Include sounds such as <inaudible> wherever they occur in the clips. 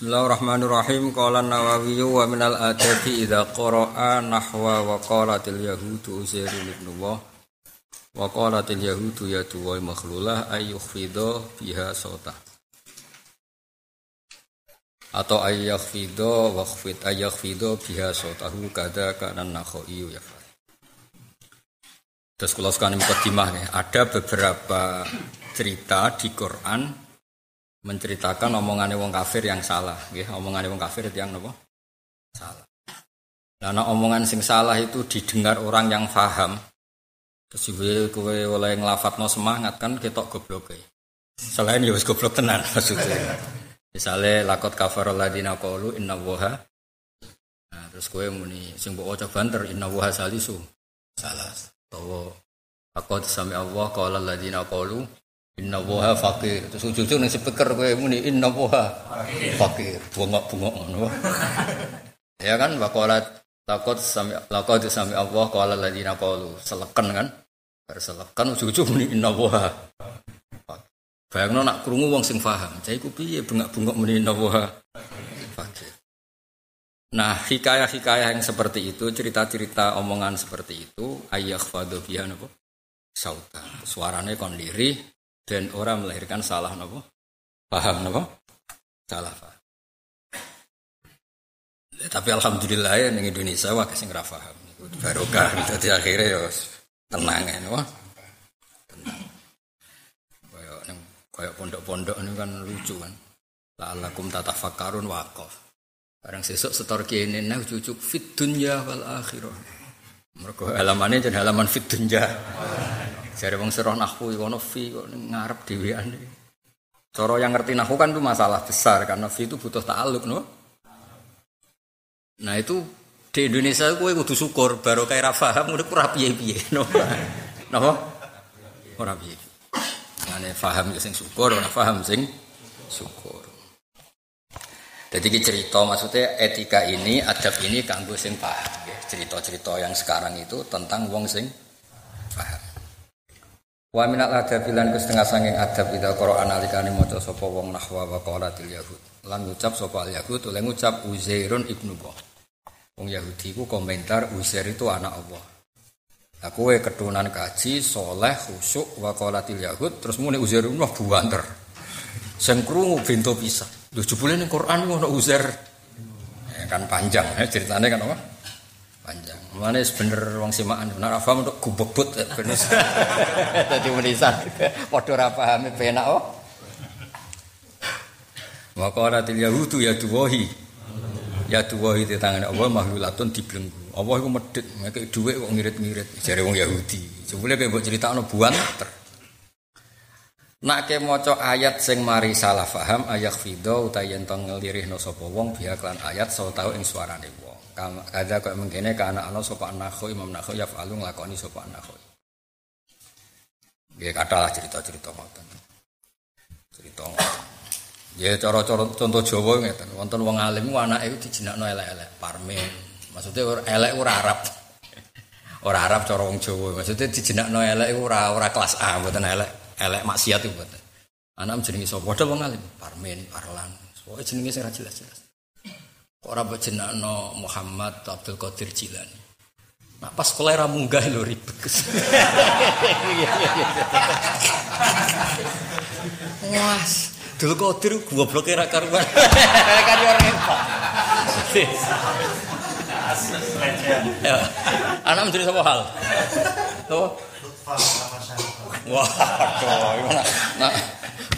Bismillahirrahmanirrahim. Qala Nawawi wa minal adabi idza qara'a nahwa wa qalatil yahudu Uzairun ibn Allah wa qalatil yahudu ya tuwa makhlulah ay yukhfidha biha sawta. Atau ay yakhfidha wa khfid ay yakhfidha biha sawtahu kada kana nakhoi ya. Terus kalau sekarang mukadimah ada beberapa cerita di Quran menceritakan omongannya wong kafir yang salah, ya, omongannya wong kafir itu yang nopo salah. Karena omongan sing salah itu didengar orang yang faham, terus kue oleh ngelafat no semangat kan ketok goblok ya. Selain ya goblok tenan maksudnya. Misalnya lakot kafar ladina qalu inna woha. Nah, terus gue muni sing mbok waca banter inna woha salisu. Salah. Tawa lakot sami Allah qala ladina qalu Inna woha fakir. Terus ujung-ujung ning speaker kowe muni inna woha fakir. Bungok-bungok ngono. <laughs> ya kan waqalat lakot sami lakot sami Allah qala alladziina qalu seleken kan. Berselekan ujung-ujung muni inna woha. Bayangno nak krungu wong sing paham. Cah iku piye bengak-bungok muni inna woha fakir. Nah, hikayah-hikayah yang seperti itu, cerita-cerita omongan seperti itu, ayah fadu biha napa? Sauta. Suarane kon dan orang melahirkan salah nopo? Paham nopo? Salah paham ya, tapi alhamdulillah ya di Indonesia wah kasih nggak paham. Barokah. Jadi akhirnya ya tenang ya nopo? Tenang. Kayak kayak pondok-pondok ini kan lucu kan. La'allakum tatafakarun wakof barang sesuk setor kene nah cucuk fit dunya wal akhirah mereka halamannya jadi halaman fit dunya Jare wong serah nahwu ono fi kok ngarep dhewean. Cara yang ngerti nahwu kan itu masalah besar karena fi itu butuh ta'alluq no. Nah itu di Indonesia kowe kudu syukur baru kayak ra paham udah ora piye-piye no. Napa? Ora piye. Ane paham ya sing syukur, ora paham sing syukur. Jadi cerita maksudnya etika ini, adab ini kanggo sing paham. Cerita-cerita yang sekarang itu tentang wong sing paham. Wa minal adab lan setengah sanging adab ida Qur'an alikane maca sapa wong nahwa wa qalatil yahud. Lan ngucap sapa al yahud oleh ngucap Uzairun ibnu Allah. Wong Yahudi ku komentar Uzair itu anak Allah. Lah kowe keturunan kaji, soleh, khusyuk wa qalatil yahud terus muni Uzair ibnu buanter. Sing krungu bento pisah. Lho jebule ning Quran ngono Uzair. Ya, kan panjang ya, ceritanya kan apa? Panjang. Mana bener wong simaan bener <laughs> apa untuk gubebut bener. Dadi menisan. Padha ora paham penak oh. Maka ora yahudu ya tuwahi. Ya tuwahi di tangan Allah makhlulatun dibelenggu. Allah iku medhit, nek dhuwit kok ngirit-ngirit jare wong Yahudi. Jebule kaya mbok critakno buan. Nak ke maca ayat sing mari salah paham ayat fido utayen tong ngelirihno sapa wong lan ayat so tau ing suarane wong. Kada kok mengkene ka anak ana sapa anakho Imam Nakho ya falu nglakoni sapa anakho. Nggih kathah cerita-cerita ngoten. Cerita ngoten. Ya cara-cara contoh Jawa ngeten, wonten wong alim anake dijenakno elek-elek, parmen. Maksudnya elek ora Arab. <laughs> Ora Arab cara wong Jawa. Maksudnya dijenakno elek ora ora kelas A, mboten elek, elek maksiat iku mboten. Anak jenenge sapa? Padha wong alim, parmen, parlan. Pokoke jenenge sing jelas-jelas. Ora no Muhammad Abdul Qadir Jilani. Nah, pas sekolah era munggah lho ribet. <laughs> Was, Abdul Qadir goblok era karuan. kan yo repot. Ya. Anak menjadi sama hal. Tuh. Wah, gimana? Nah,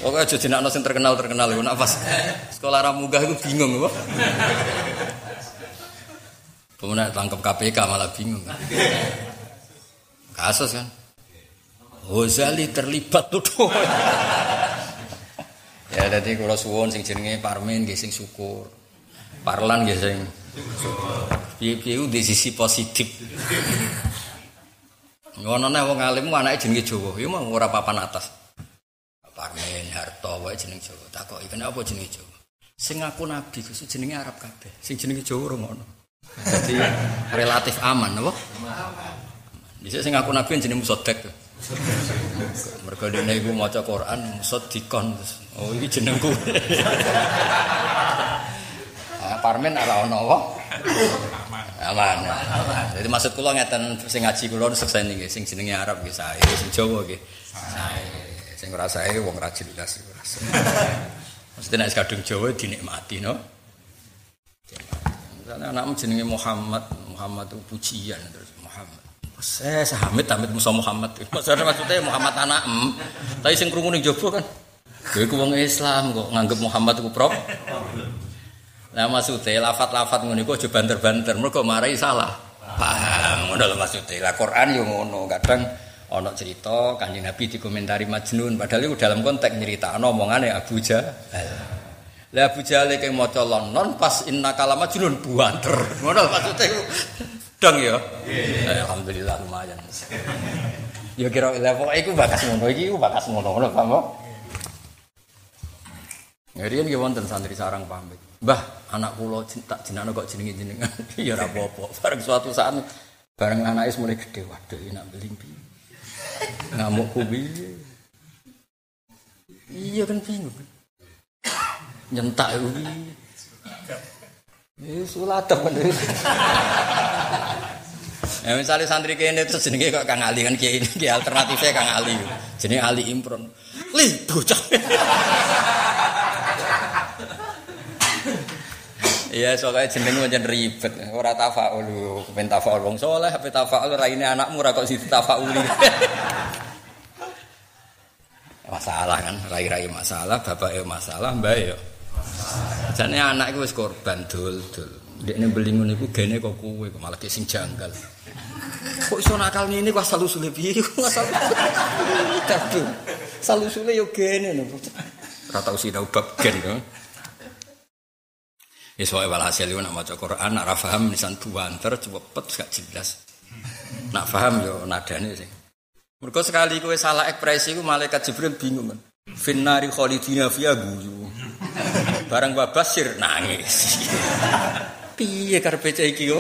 Pokoknya aja jenakno sing terkenal-terkenal iku nak pas sekolah ramugah itu bingung kok. Kemudian tangkap KPK malah bingung. Kasus kan. Hozali terlibat tuh. ya jadi kalau suwon sing jenenge Parmen nggih sing syukur. Parlan nggih sing piye-piye di sisi positif. Ngono nek wong alim anake jenenge Jawa, ya mau ora papan atas. Harta, wae jeneng Jawa. Takoki kenapa jenenge Jawa? Sing ngaku nabi Gusti jenenge Arab kabeh. Sing jenenge Jawa ora ngono. Jadi relatif aman apa? Aman. Bisa sing ngaku nabi jenenge Musaddiq. Mergo dene iku maca Quran Musaddiqon. Oh iki jenengku. parmen ora ono apa? Aman. Jadi maksud kula ngeten sing ngaji kula sukses niki sing jenenge Arab nggih sae, sing Jawa nggih. Sae. Sing ora sae wong ra jelas iku. Mesti nek kadung Jawa dinikmati no. Misalnya anakmu jenenge Muhammad, Muhammad itu pujian terus Muhammad. Saya Hamid, Hamid Musa Muhammad. <laughs> Maksudnya maksudnya Muhammad anak em. Tapi sing krungu ning jaba kan. Kowe ku wong Islam kok nganggep Muhammad ku prop. Nah maksudnya lafat-lafat ngono iku aja banter-banter, mergo marai salah. Paham ngono lho maksudnya. Lah Quran yo ngono, kadang ana cerita Kanjeng Nabi dikomentari Majnun padahal itu dalam konteks nyeritakno omongane Abu Jahal. Lah Abu Jahal iki maca lonon pas inna kala Majnun buanter. Ngono maksudnya dong ya. Alhamdulillah lumayan. Ya kira lah pokoke iku bakas ngono iki bakas ngono ngono paham Ngerian ya wonten santri sarang pamit. Mbah, anak kula tak jenenge kok jenenge jenengan. <laughs> ya ora apa-apa. Bareng suatu saat bareng anaknya mulai gede, waduh enak belimpi. Ngamuk kubi. Iya kan bingung. Nyentak kubi. Eh sulatep kan. <laughs> Ya misalnya santri kene terus jenenge kok Kang Ali kan kiai ini alternatifnya Kang Ali. Jenenge Ali Imron. Li bocah. Iya, soalnya jeneng pancen ribet. Ora tafaul, kepen tafaul wong saleh, ape tafaul raine anakmu ora kok siti tafauli. <laughs> masalah kan, rai-rai masalah, bapak masalah, mbak yo. Jane anak iku wis korban dul-dul. Dekne beli ngono iku gene kok kok malah sing janggal. Kok iso nakal ngene kok asal usule piye? <laughs> Kok asal Kadung. Asal usule yo gene lho. Ora tau bab gen yo. Ya soalnya walhasil itu nak maca Quran, nak rafaham nisan buanter, cepet gak jelas. Nak faham yo nadane sih. Mereka sekali kue salah ekspresi, ku malaikat Jibril bingung kan. Finnari khalidina fiya guyu. Barang babasir nangis. Piye karepe cah iki yo?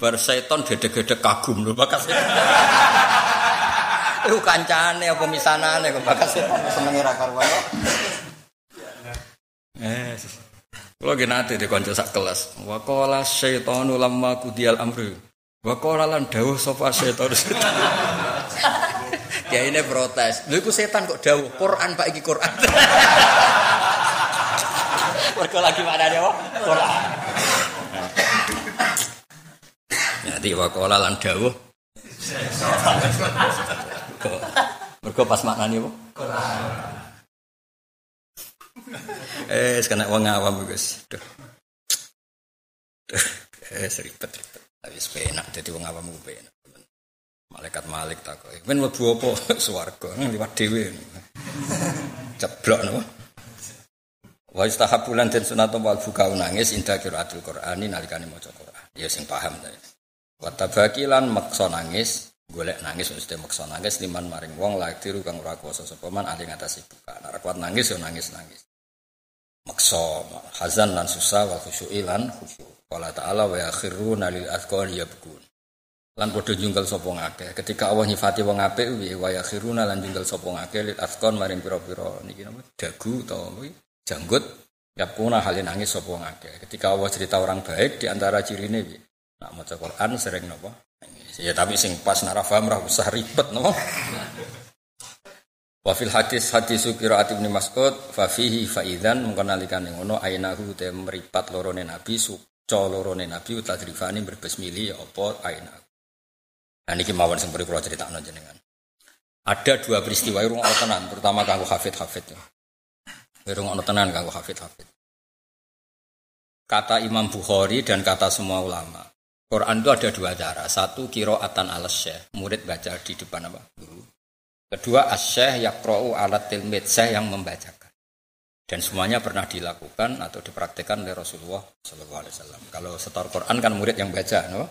Bar seton gede-gede kagum lho bakas. Iku kancane apa misanane kok bakas senenge ra karuan. Eh. Kalau gini nanti di konco sak kelas, wakola syaitonu lamma kudial amru, wakola lan dawuh sofa syaiton. <laughs> ya ini protes, lu setan kok dawuh, Quran pak iki Quran. <laughs> Mereka lagi mana dia Quran. Nanti wakola lan dawuh. Mereka pas maknanya apa? Quran. <laughs> Eh, sekarang uang awam guys. Duh. Duh. Eh, seribet ribet. Tapi sepenak jadi uang awam gue penak. Malaikat Malik tak kok. Men mlebu apa <laughs> swarga liwat dhewe. Ceblok napa? Wa istahabulan den sunat wal buka nangis indah qiraatul Qur'ani nalikane maca Qur'an. Ya sing paham ta. Wa tabakilan maksa nangis, golek nangis mesti maksa nangis liman maring wong lak tiru kang ora kuwasa sapa man ali ngatasi buka. Nek kuat nangis yo nangis-nangis maksa hazan lan susah wa khusyu'i lan khusyuk. Qala ta'ala wa yakhiruna lil azqani yabkun. Lan padha jungkel sapa ngakeh. Ketika Allah nyifati wong apik piye wa yakhiruna lan jungkel sapa ngakeh lil azqan maring pira-pira niki napa dagu utawa janggut yabkuna halin nangis sapa ngakeh. Ketika Allah cerita orang baik di antara cirine piye? Nak maca Quran sering napa? Ya tapi sing pas nara paham ra usah ribet napa. Wa fil hadis hadis qiraat Ibnu Mas'ud fa fihi faidan mungkon nalikan ngono ainahu te meripat lorone nabi suca lorone nabi utadrifani berbesmili ya apa aina. Nah niki mawon sing perlu kula critakno jenengan. Ada dua peristiwa irung ana tenan, terutama kanggo hafid-hafid. Irung ana tenan kanggo hafid-hafid. Kata Imam Bukhari dan kata semua ulama. Quran itu ada dua cara. Satu kiroatan syekh, murid baca di depan apa? Guru. Kedua asyih yakro'u alat tilmid syekh yang membacakan. Dan semuanya pernah dilakukan atau dipraktikkan oleh Rasulullah Wasallam. Kalau setor Quran kan murid yang baca, no?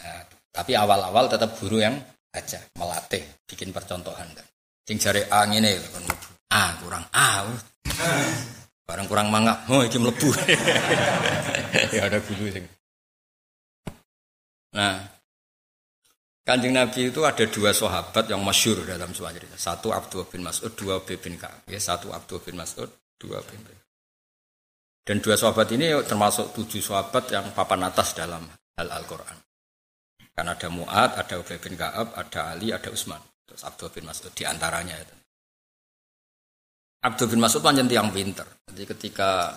Nah, tapi awal-awal tetap guru yang baca, melatih, bikin percontohan kan. Sing jare A ngene A kurang A. Barang kurang mangap, oh iki mlebu. <laughs> ya ada guru sing. Nah, Kanjeng Nabi itu ada dua sahabat yang masyur dalam sebuah cerita. Satu Abdul bin Mas'ud, dua bin Ka'ab. Ya, satu Abdul bin Mas'ud, dua bin Dan dua sahabat ini termasuk tujuh sahabat yang papan atas dalam hal Al-Quran. Karena ada Mu'ad, ada Ubay bin Ka'ab, ada Ali, ada Utsman. Terus Abdul bin Mas'ud di antaranya itu. Abdul bin Mas'ud panjang tiang pinter. Jadi ketika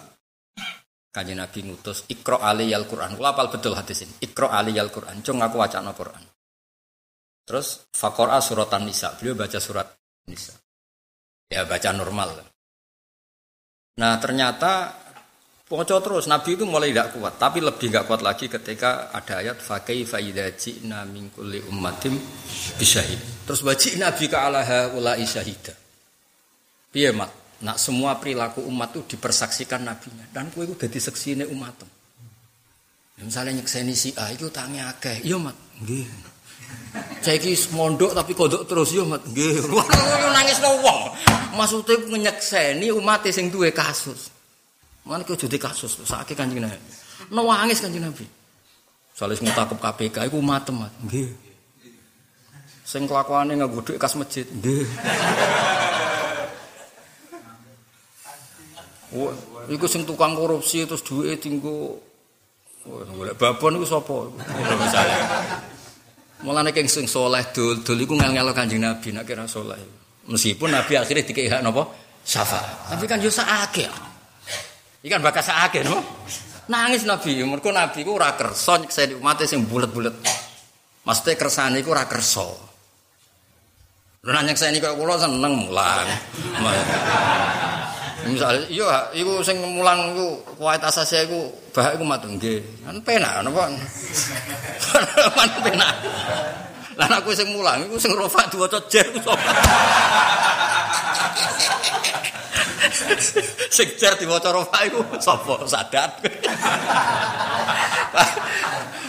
kanjeng Nabi ngutus Iqra ali al-Quran. Kula apal betul hadis ini. Iqra ali al-Quran. Cung aku wacana Quran. Terus Fakora suratan Nisa. Beliau baca surat Nisa. Ya baca normal. Nah ternyata Poco terus Nabi itu mulai tidak kuat, tapi lebih tidak kuat lagi ketika ada ayat fakai faidaji ji'na ummatim bisyahid. Terus baca Nabi ka ala haula'i syahida. Piye mat? Nak semua perilaku umat itu dipersaksikan nabinya dan kue itu jadi seksi umat. Misalnya nyekseni si A itu tanya akeh, iya mat, nggih. Saiki mondok tapi kodok terus yo mat. Nggih. <laughs> Nangis no wong. Maksude nyekseni umat sing duwe kasus. Mana kau jadi kasus, sakit kanjeng Nabi. Nangis kanjeng Nabi. Semua takut KPK, itu matem mat. Nggih. Sing kelakuannya nggak guduk kas masjid. Nggih. Wah, iku sing tukang korupsi terus duit tinggu. Golek babon iku sapa? Misalnya. Mulane keng sing soleh dul dul iku ngel-ngelo Kanjeng Nabi nek kira soleh. Meskipun Nabi akhirnya dikei hak napa? Syafaat. Tapi kan yo sakake. Ikan bakas sakake no. Nangis Nabi, mergo Nabi ku ora kersa nyekseni umat sing bulet-bulet. Maksudnya kersane iku ora kersa. Lha nyekseni kok kula seneng mulang. Misal iya iku sing mulang iku kualitas asase iku bahak iku matur nggih. Kan penak napa. Man <laughs> penak. Lah aku sing mulang iku sing rofa diwaca jer ku sapa. <laughs> sing jer diwaca rofa iku sapa sadat.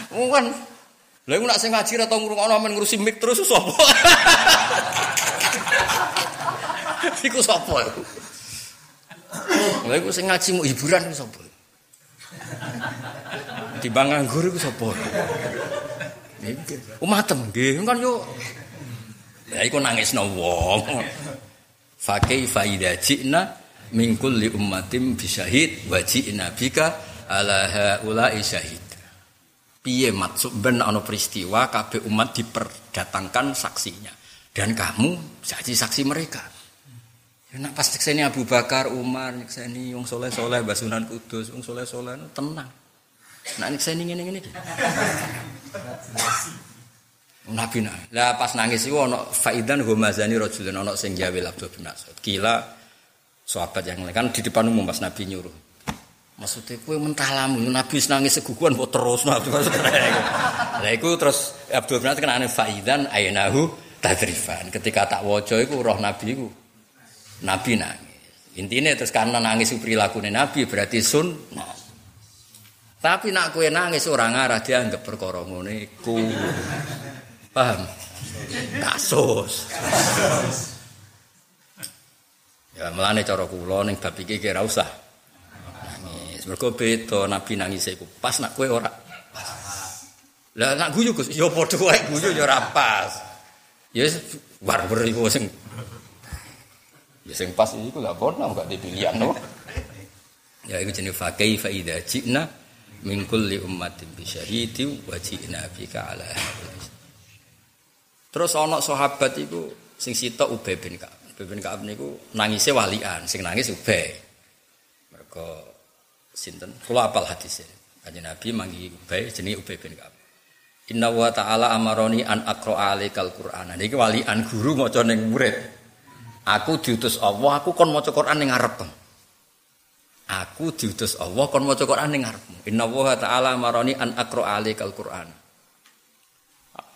<laughs> Mungkin Lha iku nak sing ngaji ora tau ngrungokno men ngurusi mik terus sapa? Iku sapa iku? Lha iku sing ngaji mu hiburan iku sapa? Timbang nganggur iku sapa? Nggih. Umatem nggih kan yo. Ya iku nangisno wong. Fakih faida jina min kulli ummatin bisyahid wa ji'na bika ala haula'i syahid. Piye maksud ben ana peristiwa kabeh umat diperdatangkan saksinya dan kamu jadi saksi mereka. Ya nak pas nyekseni Abu Bakar, Umar, nyekseni wong soleh-soleh, Basunan Kudus, wong soleh-soleh tenang. Nak nyekseni ngene-ngene iki. Nabi nah. Lah pas nangis iku ana faidan humazani rajulun ana sing gawe Abdul bin Mas'ud. Kila sahabat yang lain kan di depan umum pas Nabi nyuruh. Maksudnya kue mentah lamu, Nabi nangis seguguan buat terus Nabi Lah iku terus Abdul bin Mas'ud kan ane faidan aynahu tadrifan. Ketika tak waca iku roh Nabi iku Nabi nangis. Intinya terus karena nangis perilaku Nabi berarti sun. Tapi nak kue nangis orang arah dia anggap iku. Paham? Kasus. Ya melane cara kula ning bab iki kira usah. Nangis. Mergo beda Nabi nangis iku pas nak kue ora. Lah nak guyu Gus, ya padha wae guyu ya ora pas. Ya warwer iku sing Ya sing pas iku lah kono enggak dipilihan no. Ya iku jenenge fa idza ji'na min kulli ummatin bi syahidi wa ji'na bika ala Terus ana sahabat iku sing sitok Ubay bin Ka'ab. Ubay bin Ka'ab niku nangise walian, sing nangis Ubay. Mergo sinten? Kula apal hadise. Kanjeng Nabi mangi Ubay jenenge Ubay bin Ka'ab. Inna wa ta'ala amaroni an aqra alikal Qur'an. Niki walian guru maca ning murid. Aku diutus Allah, aku kon maca Quran ning ngarep. Aku diutus Allah kon maca Quran ning ngarepmu. Inna wa ta'ala marani an aqra alikal Quran.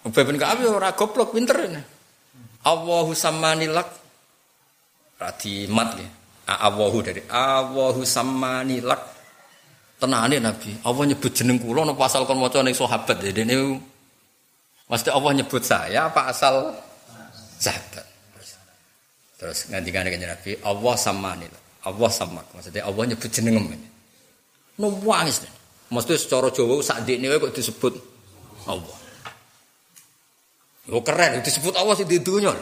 Ubay bin Ka'ab ora goblok pinter. Allahu sammani lak radi mat ya. Allahu dari Allahu sammani lak tenane Nabi. Allah nyebut jeneng kula napa asal kon maca ning sahabat ya. Dene Mesti Allah nyebut saya apa asal sahabat. Terus ngantikan kanjeng Nabi, Allah sama nih, Allah sama. Maksudnya Allah nyebut jenengem. Nangis. Mesti secara Jawa sak ini kok disebut Allah. Yo keren disebut Allah sih di dunia.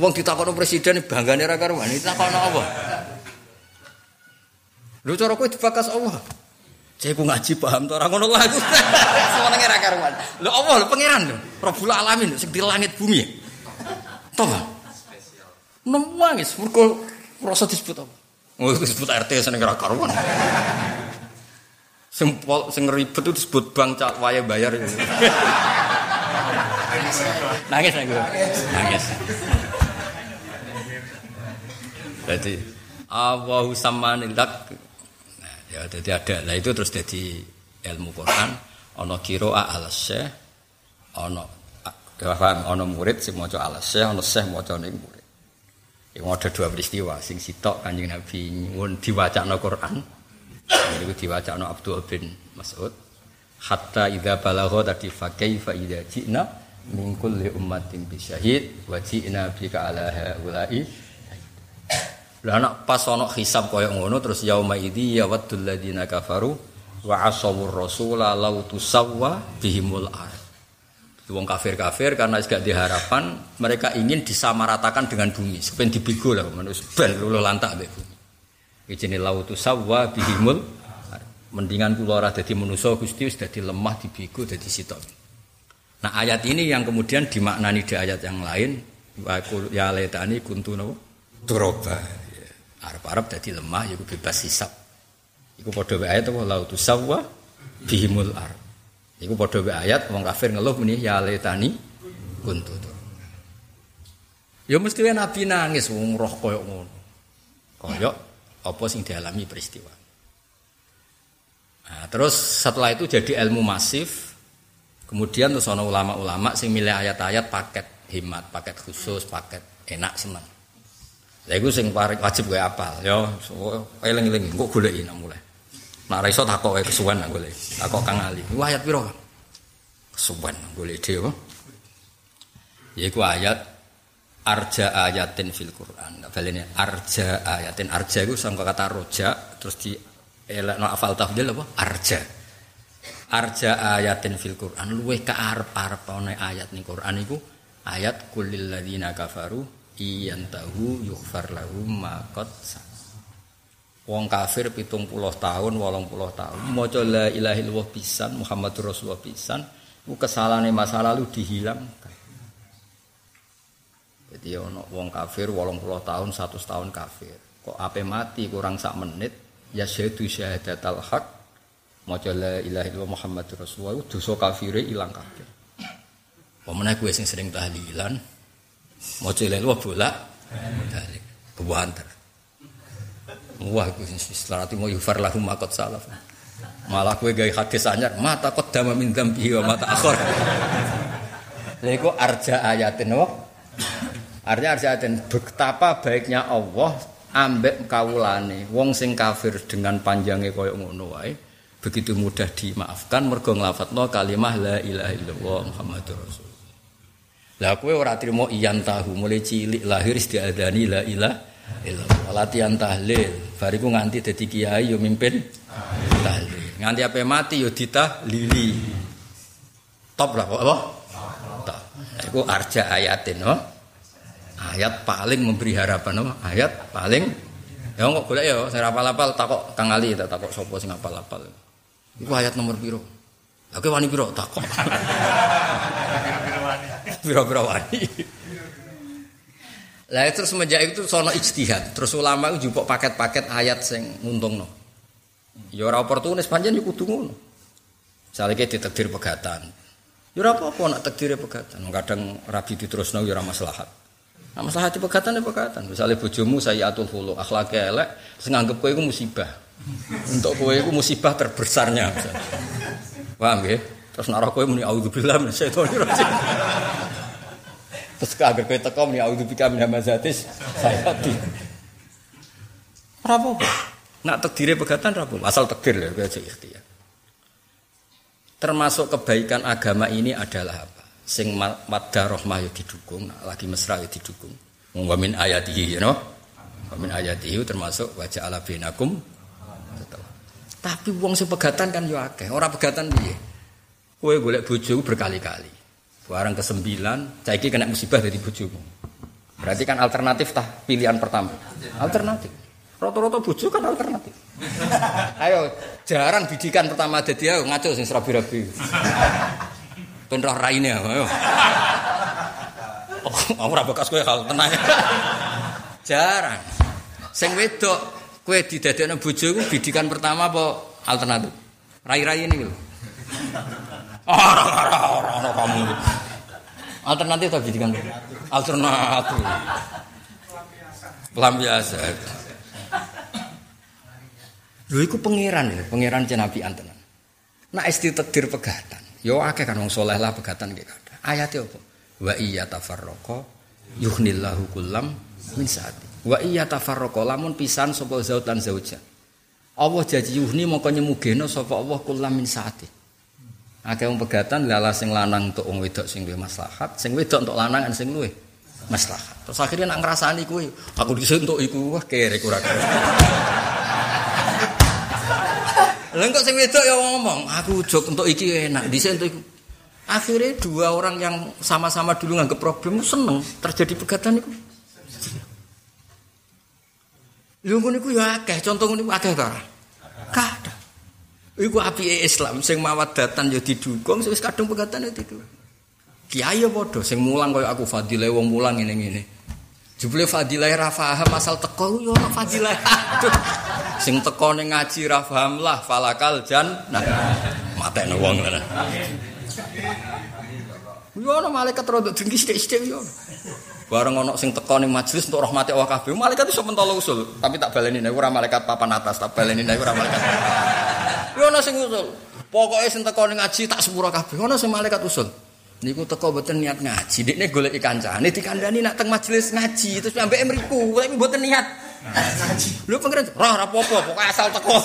Wong ditakoni presiden banggane ra karuan, ditakoni apa? Lho cara kowe dibakas Allah. Saya ku ngaji paham to ora ngono aku. <laughs> Semenenge ra karuan. Lho Allah lho pangeran lho. Rabbul alamin sing di langit bumi. Toh. Nangis mergo rasa disebut apa? Oh disebut RT seneng ra karuan. Sing sing ribet itu disebut bank cak waya bayar nangis nangis. Nangis. Jadi Allahu samanilak Ya, jadi ada. Nah itu terus jadi ilmu Quran. Ono kiro ala syekh, ono ya paham, ono murid sing maca ala syekh, ono syekh maca ning murid. Iku ada dua peristiwa, sing sitok Kanjeng Nabi nyuwun diwacana Quran. Niku diwacana Abdul bin Mas'ud. Hatta idza balagha tadi fa kaifa idza ji'na min kulli ummatin bi syahid wa ji'na bika ala haula'i lah anak pas ana hisab koyo ngono terus yauma idzi ya waddul ladina kafaru wa asawur rasula law tusawwa bihimul ard. Wong kafir-kafir karena gak diharapan mereka ingin disamaratakan dengan bumi. Sepen dibigo lah manusia ben lulu lantak mbek bumi. Ijine law tusawwa bihimul mendingan kula ora dadi manusa Gusti wis dadi lemah dibigo dadi sitok. Nah ayat ini yang kemudian dimaknani di ayat yang lain ya letani kuntu turoba Arab-Arab dadi lemah yaiku bebas hisab. Iku padha wae ayat apa lautu sawwa bihimul ar. Iku padha wae ayat wong kafir ngeluh muni ya letani kuntu. Ya mesti Nabi nangis wong roh koyo ngono. Koyok apa sing dialami peristiwa. Nah, terus setelah itu jadi ilmu masif. Kemudian terus ana ulama-ulama sing milih ayat-ayat paket himat, paket khusus, paket enak seneng. Lha iku sing wajib gue apal ya. Eling-eling kok goleki mulai. Nak ra iso takok wae kesuwen nak golek. Takok Kang Ali. Iku ayat piro? Kesuwen golek dhewe. Yaiku ayat arja ayatin fil Quran. Balene arja ayatin. Arja iku sangka kata roja terus di elekno afal tafdil apa? Arja. Arja ayatin fil Quran luweh ka arep-arep ayat ning Quran iku ayat kulil ladzina kafaru iyan tahu yughfar lahum ma qad Wong kafir pitung puluh tahun, walang puluh tahun. Maca la ilaha illallah pisan, Muhammadur Rasulullah pisan, ku kesalahan masa lalu dihilangkan. Jadi ono wong kafir walang puluh tahun, satu tahun kafir. Kok ape mati kurang sak menit, ya syahadu syahadatal haq. Maca la ilaha illallah Muhammadur Rasulullah, dosa kafire ilang kabeh. Pemenang gue sering tahlilan, mau cilik lu bolak balik kebanter wah setelah mau yufar lahu makot salaf. Malah gue gaya hadis anyar mata kot dama min dambi wa mata akhor Lego arja ayatin wah arja arja ayatin betapa baiknya Allah ambek kawulane wong sing kafir dengan panjangnya koyo ngono wae begitu mudah dimaafkan mergo nglafatno kalimah la ilaha illallah muhammadur rasul lah kowe ora trimo iyan tahu mulai cilik lahir diadani la ilah illallah. Latihan tahlil, bariku nganti dadi kiai yo mimpin tahlil. Nganti apa mati yo ditahlili. Top lah kok apa? Top. Iku arja ayatin no. Ayat paling memberi harapan no. Ayat paling ya kok golek ya sing apal-apal takok Kang Ali tak takok sapa sing apal-apal. Iku ayat nomor piro? Oke wani piro takok. Biro-biro <laughs> wani. Lah terus semenjak itu sono ijtihad. Terus ulama itu jupuk paket-paket ayat sing nguntungno. Ya ora oportunis panjen yo kudu ngono. Misale ditakdir pegatan. Ya ora apa-apa nak takdire pegatan. Kadang rabi diterusno ya ora maslahat. Nah, masalah hati pegatan ya pegatan. Misalnya bojomu saya atul hulu, akhlaknya elek, senganggap kue itu musibah. Untuk kue itu musibah terbesarnya. Paham ya? Terus narah kowe muni auzubillah min syaitonir rajim. Terus kagak kowe teko muni audzubika min hamazatis sayati. Ora apa Nak takdire pegatan apa Asal takdir lho aja ikhtiar. Termasuk kebaikan agama ini adalah apa? Sing madda rahmah ya didukung, lagi mesra ya didukung. Wa min ayatihi, you know? Wa min ayatihi termasuk wajah ala binakum. Tapi wong sing pegatan kan yo akeh. Ora pegatan piye? Kue golek bojo berkali-kali. Barang ke sembilan, saiki kena musibah dari bojomu. Berarti kan alternatif tah pilihan pertama. Alternatif. Roto-roto bojo kan alternatif. <laughs> Ayo, jarang bidikan pertama dadi ayo ngaco sing serabi-rabi. <laughs> Ben roh raine ayo. <laughs> Oh, ora bekas kowe hal tenang. jarang. Sing wedok kowe didadekno bojo iku bidikan pertama apa alternatif? Rai-rai ini lho. Ora ora ora ora kamu. Alternatif atau bidikan? Alternatif. Pelampiasan. Lho iku pangeran lho, pangeran Nabi antenan. Nak esti takdir pegatan. Yo akeh kan wong saleh lah pegatan nggih kada. Ayate apa? Wa iya tafarraqa yuhnillahu kullam min saati. Wa iya tafarraqa lamun pisan sapa zaut lan zauja. Allah janji yuhni mongko nyemugeno sapa Allah kullam min saati. Akeh wong pegatan lala sing lanang untuk wong wedok sing luwih maslahat, sing wedok untuk lanang sing luwih maslahat. Terus akhirnya nak ngrasani kuwi, aku disentuk iku wah kere kurang. Lah kok sing wedok ya ngomong, aku jok untuk iki enak, dhisik untuk iku. Akhirnya dua orang yang sama-sama dulu nganggep problem seneng terjadi pegatan itu. Lu ngono iku ya akeh, contoh ngono akeh ta? Kada. Iku api Islam sing mawadatan ya didukung, wis kadung pegatan itu. Kiai ya padha sing mulang kaya aku fadilah wong mulang ngene-ngene. Jebule fadilah ra paham asal teko yo ono fadilah. Sing teko ning ngaji ra lah falakal jan. Nah, matekno wong ngono. Yo ono malaikat rodok dengki sithik-sithik yo. Bareng ono sing teko ning majelis untuk rahmati Allah kabeh. Malaikat iso mentolo usul, tapi tak baleni nek ora malaikat papan atas, tak baleni nek ora malaikat. Ono sing usul. Pokoke sing teko ning ngaji tak sepuro kabeh. Ono sing malaikat usul. Niku teko boten niat ngaji, dekne golek kancane dikandani nak teng majelis ngaji, terus ambek mriku, tapi boten niat ngaji. Lho pengen roh ora apa-apa, pokoke asal teko. <laughs>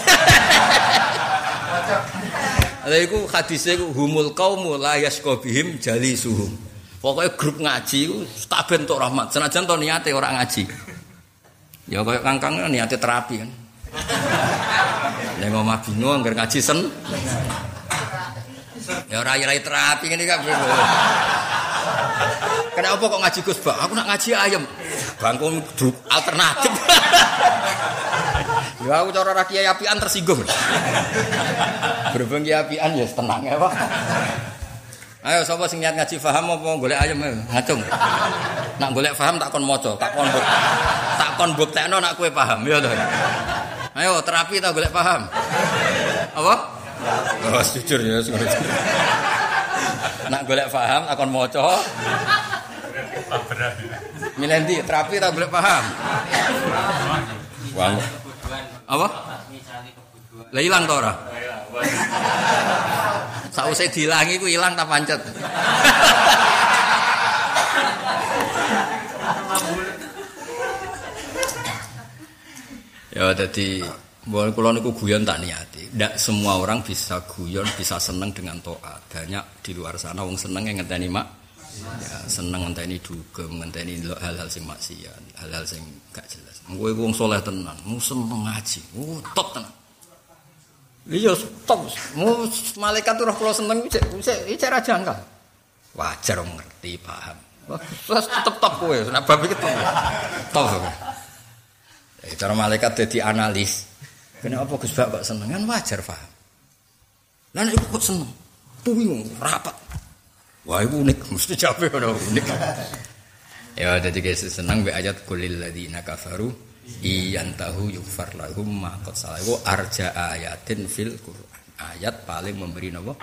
Lha iku hadise iku humul qaumu la yasqabihim jalisuhum. Pokoke grup ngaji iku tak ben tok rahmat, senajan to niate ora ngaji. Ya koyo kangkang niate terapi kan. <laughs> Nek omah bingung anggar ngaji sen. Ya ora rai terapi ngene kan. Kenapa kok ngaji Gus Bak? Aku nak ngaji ayam. Bangku alternatif. ya aku cara ra kiai apian tersinggung. Berhubung kiai apian ya tenang ya, Pak. Ayo sapa sing niat ngaji paham apa golek ayam ngacung. Nak golek paham tak kon maca, tak kon tak kon buktekno nak kowe paham ya to. Ayo terapi tak golek paham. Apa? Oh, jujur ya, Nak golek paham, akan moco. Milendi terapi tak golek paham. Wang. Apa? Lah ilang to ora? Sausé dilangi ku ilang tak pancet. Ya dadi Bahwa kalau niku guyon tak niati. Tidak semua orang bisa guyon, bisa seneng dengan toa. Banyak di luar sana wong seneng yang ngenteni mak. Ya, seneng ngenteni dugem, ngenteni hal-hal sing maksiat, hal-hal sing gak jelas. Gue wong soleh tenan, mu seneng ngaji, mu top tenan. Iya top, mu malaikat roh kalau seneng, cek cek cek raja enggak. Wajar ngerti paham. Terus tetep top kowe, nek bab iki top. Top. Eh, cara malaikat jadi analis, Kenapa Gus Bak seneng? Kan wajar paham. Lah nek kok seneng? Bingung, rapat. Wah, itu unik, mesti capek kalau unik. ya, jadi guys seneng be ayat kulil ladina kafaru iyan tahu yufar lahum ma qad salahu arja ayatin fil Qur'an. Ayat paling memberi nopo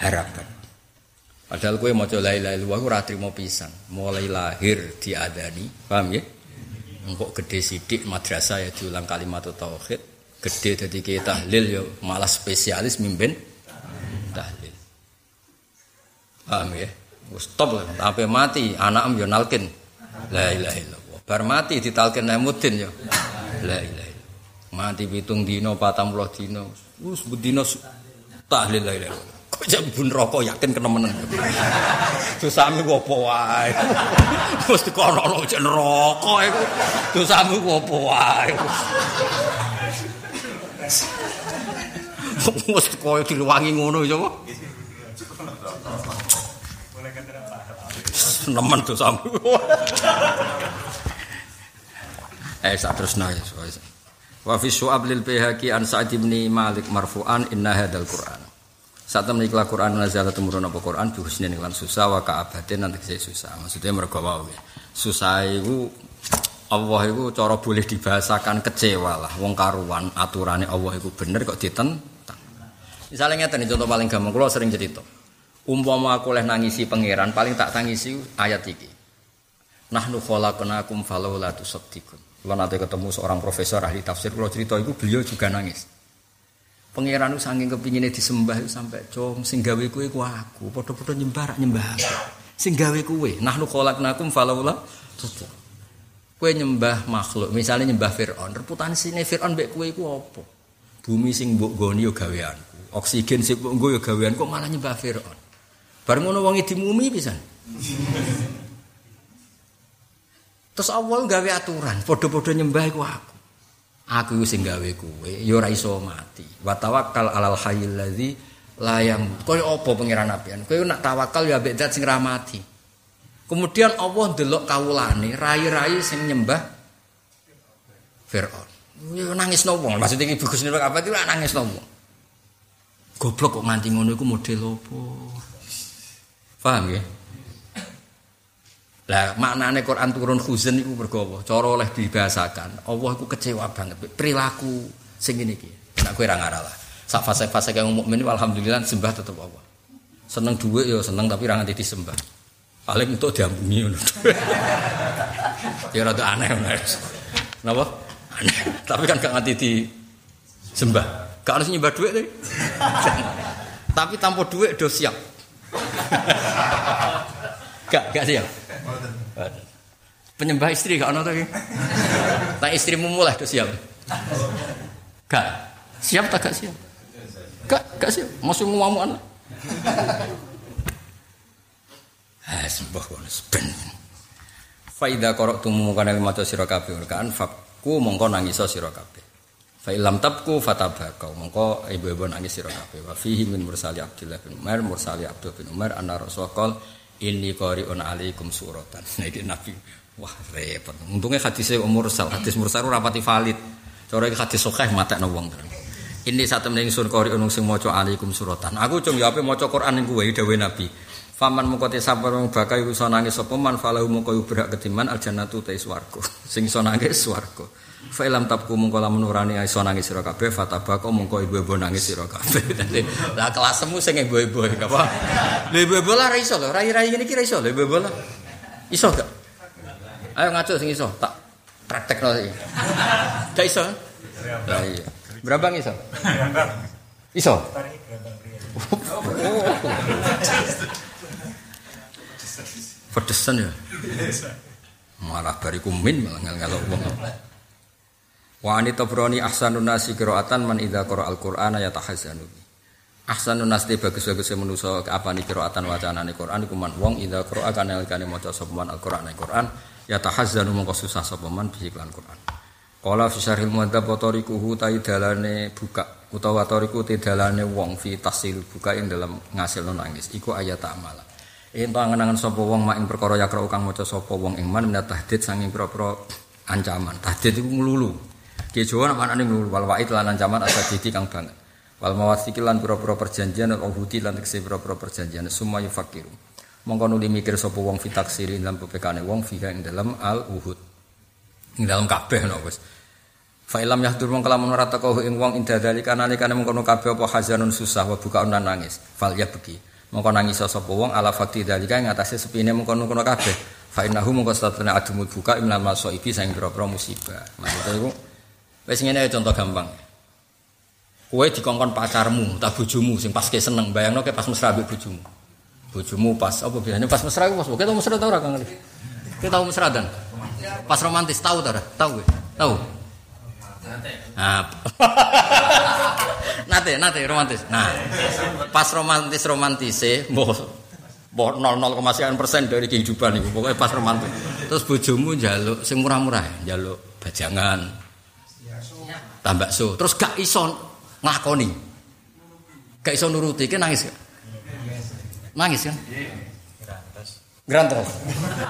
harapan. Padahal kowe maca la ilaha illallah ora trimo pisan. Mulai lahir diadani, paham ya? Engkok gede sidik madrasah ya diulang kalimat tauhid. Gede jadi kita tahlil yo malah spesialis mimpin tahlil. Paham ya? Stop lah. Tapi mati anak yo nalkin. La ilaha illallah. Bar mati ditalkin namuddin yo la ilaha mati pitung dino patang puluh dino us budino tahlil la ilaha kok bun rokok yakin kena meneng dosami ku apa wae wis dikono jen rokok iku dosami ku apa wae Wes koyo diluwangi ngono ya? Nemen to sampe. Eh sak terus nang Wa fi su'ab lil Baihaqi an bin Malik marfu'an inna hadzal Qur'an. Saat temen ikhlas Quran nazala temurun apa Quran bi husnin lan susah wa ka'abatin nanti saya susah. Maksudnya mergo wae. Susah iku Allah iku cara boleh dibahasakan kecewa lah. Wong karuan aturane Allah iku bener kok ditentang. Misalnya ngeten contoh paling gampang kula sering cerita. Umpama aku leh nangisi pangeran paling tak tangisi ayat iki. Nahnu khalaqnakum falawla tusaddiqun. Kalau nanti ketemu seorang profesor ahli tafsir, kalau cerita itu beliau juga nangis. Pangeran itu saking kepinginnya disembah sampai com sing gawe kue ku aku, podo-podo nyembah nyembah aku. Sing gawe nu kolak nakum falaula Kue nyembah makhluk, misalnya nyembah Fir'aun, reputasi ini Fir'aun bek kue ku apa? Bumi sing mbok goni yo gaweanku, oksigen sing mbok nggo yo gaweanku malah nyembah Fir'aun. Bareng ngono wong dimumi pisan. Terus awal gawe aturan, podo-podo nyembah iku aku. Aku sing gawe kuwe, ya ora iso mati. Wa tawakkal alal hayyil ladzi la yamut. Koyo apa pangeran apian? Kowe nak tawakal ya mbek zat sing ra mati. Kemudian Allah ndelok kawulane, rai-rai sing nyembah Firaun. Ya nangis no wong. Maksudnya iki bagus nek apa itu nangis no wong. Goblok kok nganti ngono iku model apa? Paham ya? Lah maknane Quran turun khuzan iku mergo apa? Cara oleh dibahasakan. Allah iku kecewa banget perilaku sing ngene iki. Nek kowe ora ngaralah. Sak fase-fase kang mukmin alhamdulillah sembah tetep Allah. Seneng dhuwit ya seneng tapi ora nganti disembah. Paling untuk diampuni ngono. <laughs> ya rada aneh ngono. Napa? Aneh. Tapi kan gak nganti disembah. Gak harus nyembah deh. tapi tanpa dhuwit do siap. <laughs> gak, gak siap. Penyembah istri gak ono to <laughs> Tak istrimu mulai tuh siap. Gak. Siap tak gak siap? Gak, gak siap. Masih mau <laughs> anak. Ah, sembah kono ben. Faida korok tumu kana maca sira kabeh kan fakku mongko nangis sira kabeh. Fa ilam tabku fatabakau mongko ibu-ibu nangis sira kabeh. Wa fihi min mursali Abdullah bin Umar mursali Abdul bin Umar anna Rasulullah ini qari'un alaikum suratan. <laughs> Nah iki Nabi wah repot. Untungnya hadisnya mursal, hadis mursal rapati valid. Cara iki hadis sahih matekno wong. Ini satu meneng sun qari'un sing maca alaikum suratan. Aku cung ya ape maca Quran ning kuwe dawuh Nabi. Faman mengko te sabar mung bakal iso nangis sapa man falahu mengko berhak ketiman aljannatu te swarga. <laughs> Sing iso nangis. Fa'ilam tabku mungko lamun urani iso nangis sira kabeh fatabako mungko ibu-ibu nangis sira kabeh. <laughs> Lah kelasmu sing ibu-ibu apa? Lha ibu-ibu lah iso lho, rai-rai ngene iki iso lho ibu-ibu lah. Iso gak? Ayo ngaco sing iso, tak praktekno iki. Gak iso? Lah iya. Berapa iso? Iso? Pedesan ya? Malah bariku min malah ngel-ngel wong. Wa ani tabrani ahsanun nasi qiraatan man idza qara al-Qur'ana yatahazzanu. Ahsanun nasi bagus-bagus manusa apane qiraatan wacanane Qur'an iku man wong idza qara kana kane maca sapa al-Qur'an Qur'an yatahazzanu mongko susah sapa man Qur'an. Qala fi syarhil muadzab tarikuhu dalane buka utawa tariku dalane wong fi tasil buka ing dalam ngasilno nangis iku ayat amala. Ento angen-angen sapa wong mak ing perkara yakra kang maca sapa wong ing man tahdid sanging pira-pira ancaman. Tahdid iku nglulu. Ki Jawa nak manane wal wa'id lan ancaman didi kang banget. Wal mawasiki lan pira-pira perjanjian lan uhudi lan tekse pira-pira perjanjian summa yufakiru. Mongko nuli mikir sapa wong fi taksiri lan pepekane wong fi ing dalam al uhud. Ing dalam kabeh no wis. Fa ilam yahdur mongko lamun teko ing wong inda dalika nalikane mengkono kabeh apa hazanun susah wa buka lan nangis. Fal ya begi. Mongko nangis sapa wong ala fakti dalika ing atase sepine mengkono-kono kabeh. Fa innahu mongko satune adumul buka imnal masaibi saing pira-pira musibah. Maksudnya iku Wes ngene contoh gampang. Kowe dikongkon pacarmu, tak bojomu sing pas ke seneng, bayangno ke pas mesra mbek bojomu. Bojomu pas apa biasanya pas mesra pas kowe tau mesra ta ora Kang Ali? Kowe tau mesra dan? Pas romantis tahu ta ora? Tahu kowe? Tahu? Nah. <laughs> nate, nate romantis. Nah, pas romantis romantis mbok mbok 0,0 persen dari kehidupan itu pokoknya pas romantis. Terus bojomu njaluk sing murah-murah, njaluk bajangan, tambah so terus gak iso ngakoni gak iso nuruti kan nangis gak nangis kan Grantol.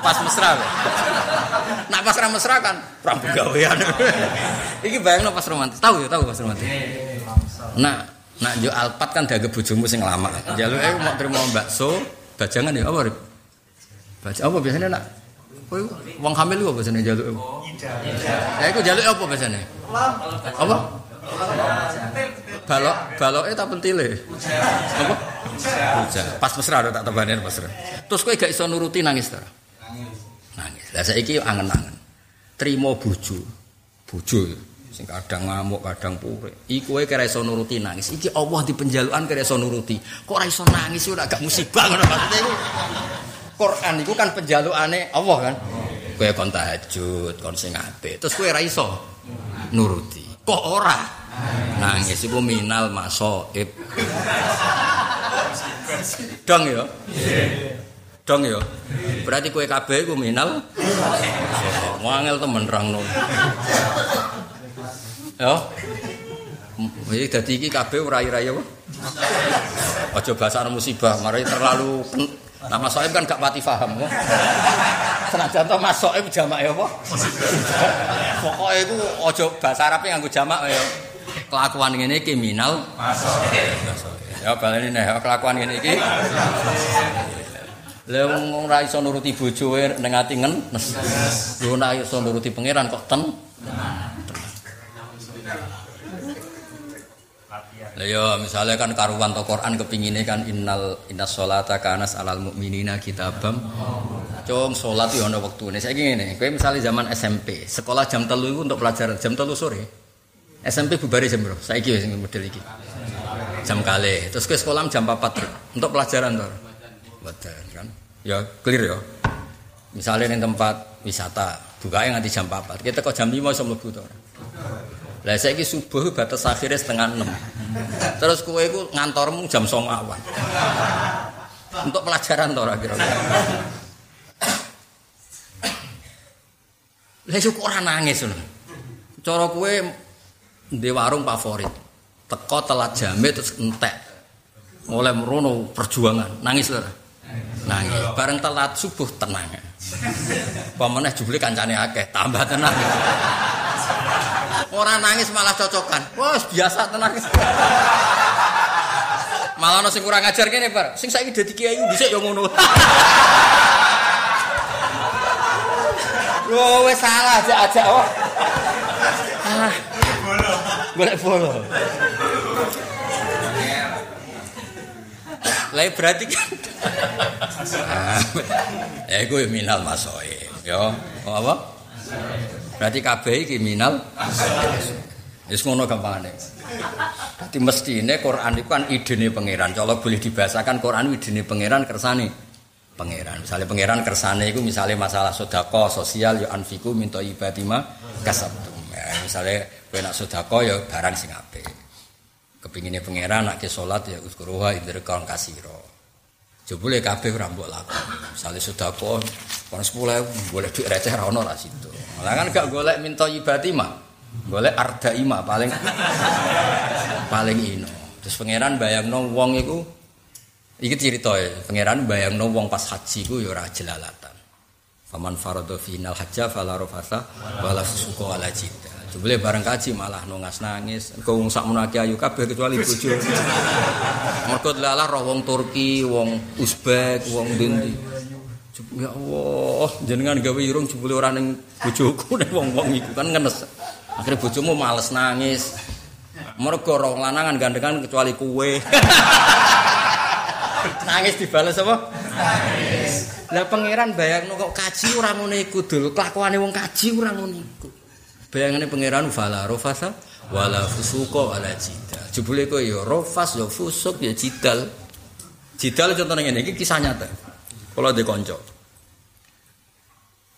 Pas mesra. Nak pas ra mesra kan perang gawean. Iki bayangno pas romantis. Tahu ya, tahu pas romantis. Nah, nak yo alpat kan dage bojomu sing lama. Jaluke mau terima bakso, bajangan ya apa? Baca apa biasanya nak? Wong hamil kok biasanya jaluk apa? Ya iku jaluk apa biasanya? Apa? Balok, baloke tak pentile. Apa? Puja. Pas mesra tak tebanin mesra. Terus kowe gak iso nuruti nangis ta? Nangis. Lah saiki angen-angen. Trimo bojo. Bojo sing kadang ngamuk, kadang pure. Iku kowe kira iso nuruti nangis. Iki Allah di penjaluan kira iso nuruti. Kok ora iso nangis ora gak musibah ngono maksudnya iku. Quran iku kan penjalukane Allah kan. Kowe kon tahajud, kon sing apik. Terus kowe ora iso nuruti. Kok ora? Nangis iku minal masoib. Dong ya. Dong ya. Berarti kue kabeh iku minal. Wangel temen rangno. Ya. Iki dadi iki kabeh rai-rai apa? Aja bahasa musibah, mari terlalu Nah Mas kan gak pati paham. Senajan to Mas Soeb jamak apa? Pokoke iku aja bahasa Arab nganggo jamak ya. Kelakuan ngene iki minal Mas Ya baleni nek kelakuan ngene iki. Lah wong ora iso nuruti bojoe ning ati ngenes. Lho nek iso nuruti pangeran kok ten. Lah ya misalnya kan karuan to Quran kepingine kan innal innas sholata kanas alal mukminina kitabam. Cung salat yo ana wektune. Saiki ngene, kowe misalnya zaman SMP, sekolah jam telu itu untuk pelajaran jam telu sore. SMP bubare jam berapa? Saiki wis model iki. Jam kali. Terus ke sekolah jam 4 untuk pelajaran to. Betul kan? Ya clear ya. Misalnya ning tempat wisata, bukanya nganti jam 4. Kita kok jam 5 iso mlebu. Lah saiki subuh batas akhirnya setengah enam. Terus kue itu ngantormu jam song awan. Untuk pelajaran toh kira-kira. Lah kok ora nangis ngono. Cara kue di warung favorit. Teko telat jamnya terus entek. Mulai merono perjuangan, nangis lho. Nangis. Bareng telat subuh tenang. Pemeneh jubli kancane akeh, tambah tenang. Orang nangis malah cocokan. Wah, biasa tenang. malah nasi kurang ajar gini, Pak. Sing saiki dadi kiai bisa yo ngono. Loh, wes salah aja aja. Ah. Golek bolo. Lah berarti kan. Ya iku minal masoe. Yo, apa? Berarti kabeh iki minal. Wis ngono gampangane. Dadi mestine Quran iku kan idene pangeran. Kalau boleh dibahasakan Quran idene pangeran kersane pangeran. Misalnya pangeran kersane iku misalnya masalah sedekah sosial ya anfiku minta ibadima kasabtum. Ya, misalnya kowe nak sedekah ya barang sing apik. Kepingine pangeran nak ke salat ya uzkuruha indrekal kasiro. Jebule kabeh ora mbok lakoni. Misale sedekah kon 10.000 golek duit receh ra ono ra situ. Lah kan gak golek minta ibati mah. Golek arda ima paling paling ino. Terus pangeran bayangno wong iku iki cerita ya. Pangeran bayangno wong pas haji ku ya ora jelalatan. Faman farada final hajja fala rafasa wala fusuqa wala jidda. Jebule bareng kaji malah nungas nangis. Wong sak menake ayu kabeh kecuali bojo. Mergo lalah roh wong Turki, wong Uzbek, wong Dindi. Ya Allah, jenengan gawe irung jebule ora ning bojoku ning wong-wong iku kan ngenes. Akhire bojomu males nangis. Mergo roh lanangan gandengan kecuali kue. nangis dibales apa? Nangis. Lah pangeran bayangno kok kaji ora ngono iku dul. Kelakuane wong kaji ora ngono iku. Bayangane pangeran fala rofasa wala fusuqa wala jidal. Jebule kok ya rofas ya fusuk ya jidal. Jidal contohnya ngene iki kisah nyata. Kalau di konco.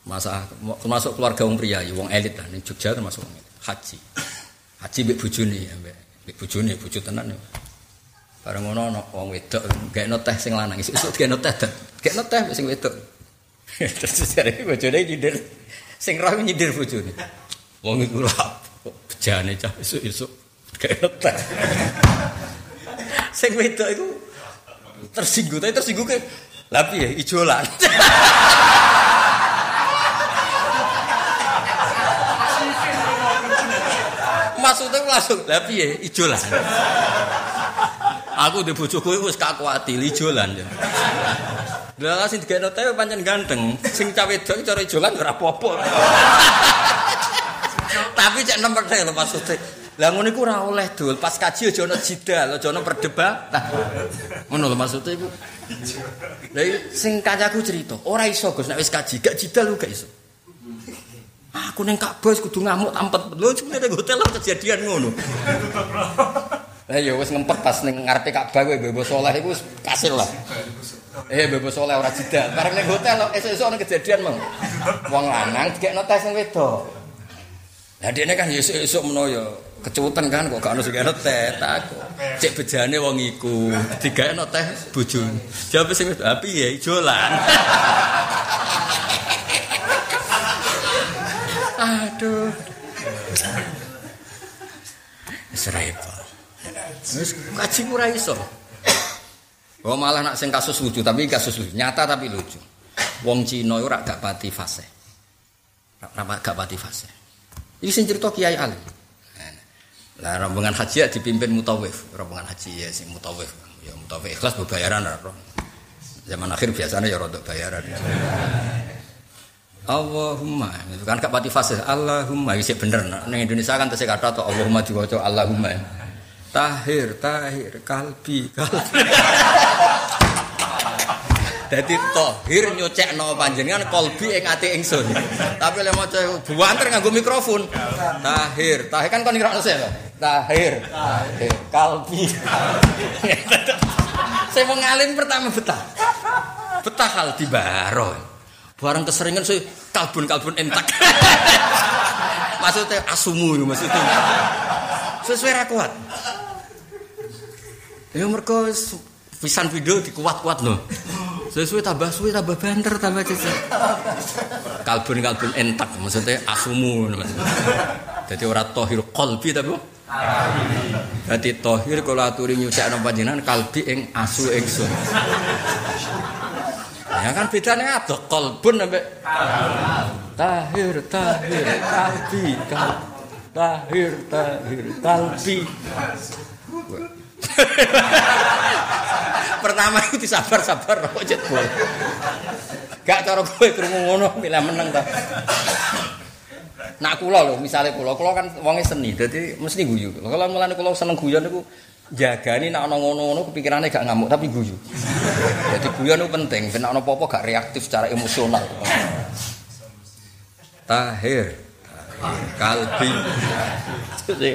Masa termasuk keluarga wong priayi, wong elit lah ning Jogja termasuk wong elit. Haji. Haji mbek bojone ya, mbek mbek bojone, bojo tenan ya. Bareng ngono ana wong wedok gaekno teh sing lanang, isuk gaekno teh, gaekno teh sing wedok. <laughs> Terus jare bojone nyindir. Sing roh nyindir bojone. Wong iku ora bejane cah isuk-isuk gaekno teh. Sing wedok iku tersinggung, tapi tersinggung ke Lah piye ijolan. Maksudnya langsung lah piye ijolan. Aku di bojoku wis kakuati ijolan ya. Lah sing digekno pancen ganteng, sing cawe wedok cara ijolan ora apa-apa. Tapi cek nomor teh lho maksudnya. Lah ngono iku ora oleh dul, pas kaji aja ana jidal, aja ana perdebatan. Ngono lho maksudnya iku. Lah sing kancaku cerita, ora iso Gus nek wis kaji, gak jidal lu gak iso. Aku neng Ka'bah kudu ngamuk tampet. Lho cuma ning hotel kejadian ngono. Lah ya wis ngempet pas ning ngarepe Ka'bah kowe Bebo iku wis kasil lah. Eh Bebo Saleh ora jidal. Bareng ning hotel esuk-esuk ana kejadian mong. Wong lanang dikekno tes sing wedok. Lah dene kan esuk-esuk menoyo. Ya kecutan kan kok gak ono sing kena teh tak cek bejane wong iku. Digakno teh bojone. Jawab sing wis api ya ijolan? <laughs> Aduh. Serempel wis kaji ora iso. Oh malah nak sing kasus lucu tapi kasus lucu. Nyata tapi lucu. Wong Cina ora gak pati fase. Ora gak pati fase. Iki sing cerita Kiai Ali. Lah rombongan haji ya dipimpin mutawif, rombongan haji ya sing mutawif. Ya mutawif ikhlas bayaran ora. Zaman akhir biasanya ya rodok bayaran. Allahumma itu kan gak pati fase Allahumma iki bener ning Indonesia kan tesih kata to Allahumma diwaca Allahumma tahir tahir kalbi kalbi Dadi tohir nyucekno panjenengan kolbi ing ati ingsun. Tapi lek maca buanter nganggo mikrofon. Tahir, tahir kan kon ngira sih Tahir, tahir, kalbi. Saya mau ngalin pertama betah. Betah hal di baro. Barang keseringan saya kalbun-kalbun entak. maksudnya asumu maksudnya. Sesuai rakuat. Ya mereka pisan video dikuat-kuat loh. Sesuai tambah suwe tambah banter tambah cecek. Kalbun kalbun entak maksudnya asumu. Jadi orang tohir kolbi tapi Jadi tohir kalau aturi nyucak nama panjenengan kalbi ing asu sun. Ya kan bedanya ada kolbun sampai tahir tahir kalbi kalbi tahir tahir kalbi. Pertama itu disabar-sabar kok jebol. Gak cara kowe krungu ngono milih meneng ta. Nak kula lho, misale kula, kula kan wonge seni, dadi mesti guyu. Kalau mulane kula seneng guyon niku jagani nek ana ngono-ngono kepikirane gak ngamuk tapi guyu. Jadi guyon itu penting, ben ana apa-apa gak reaktif secara emosional. Tahir. Kalbi.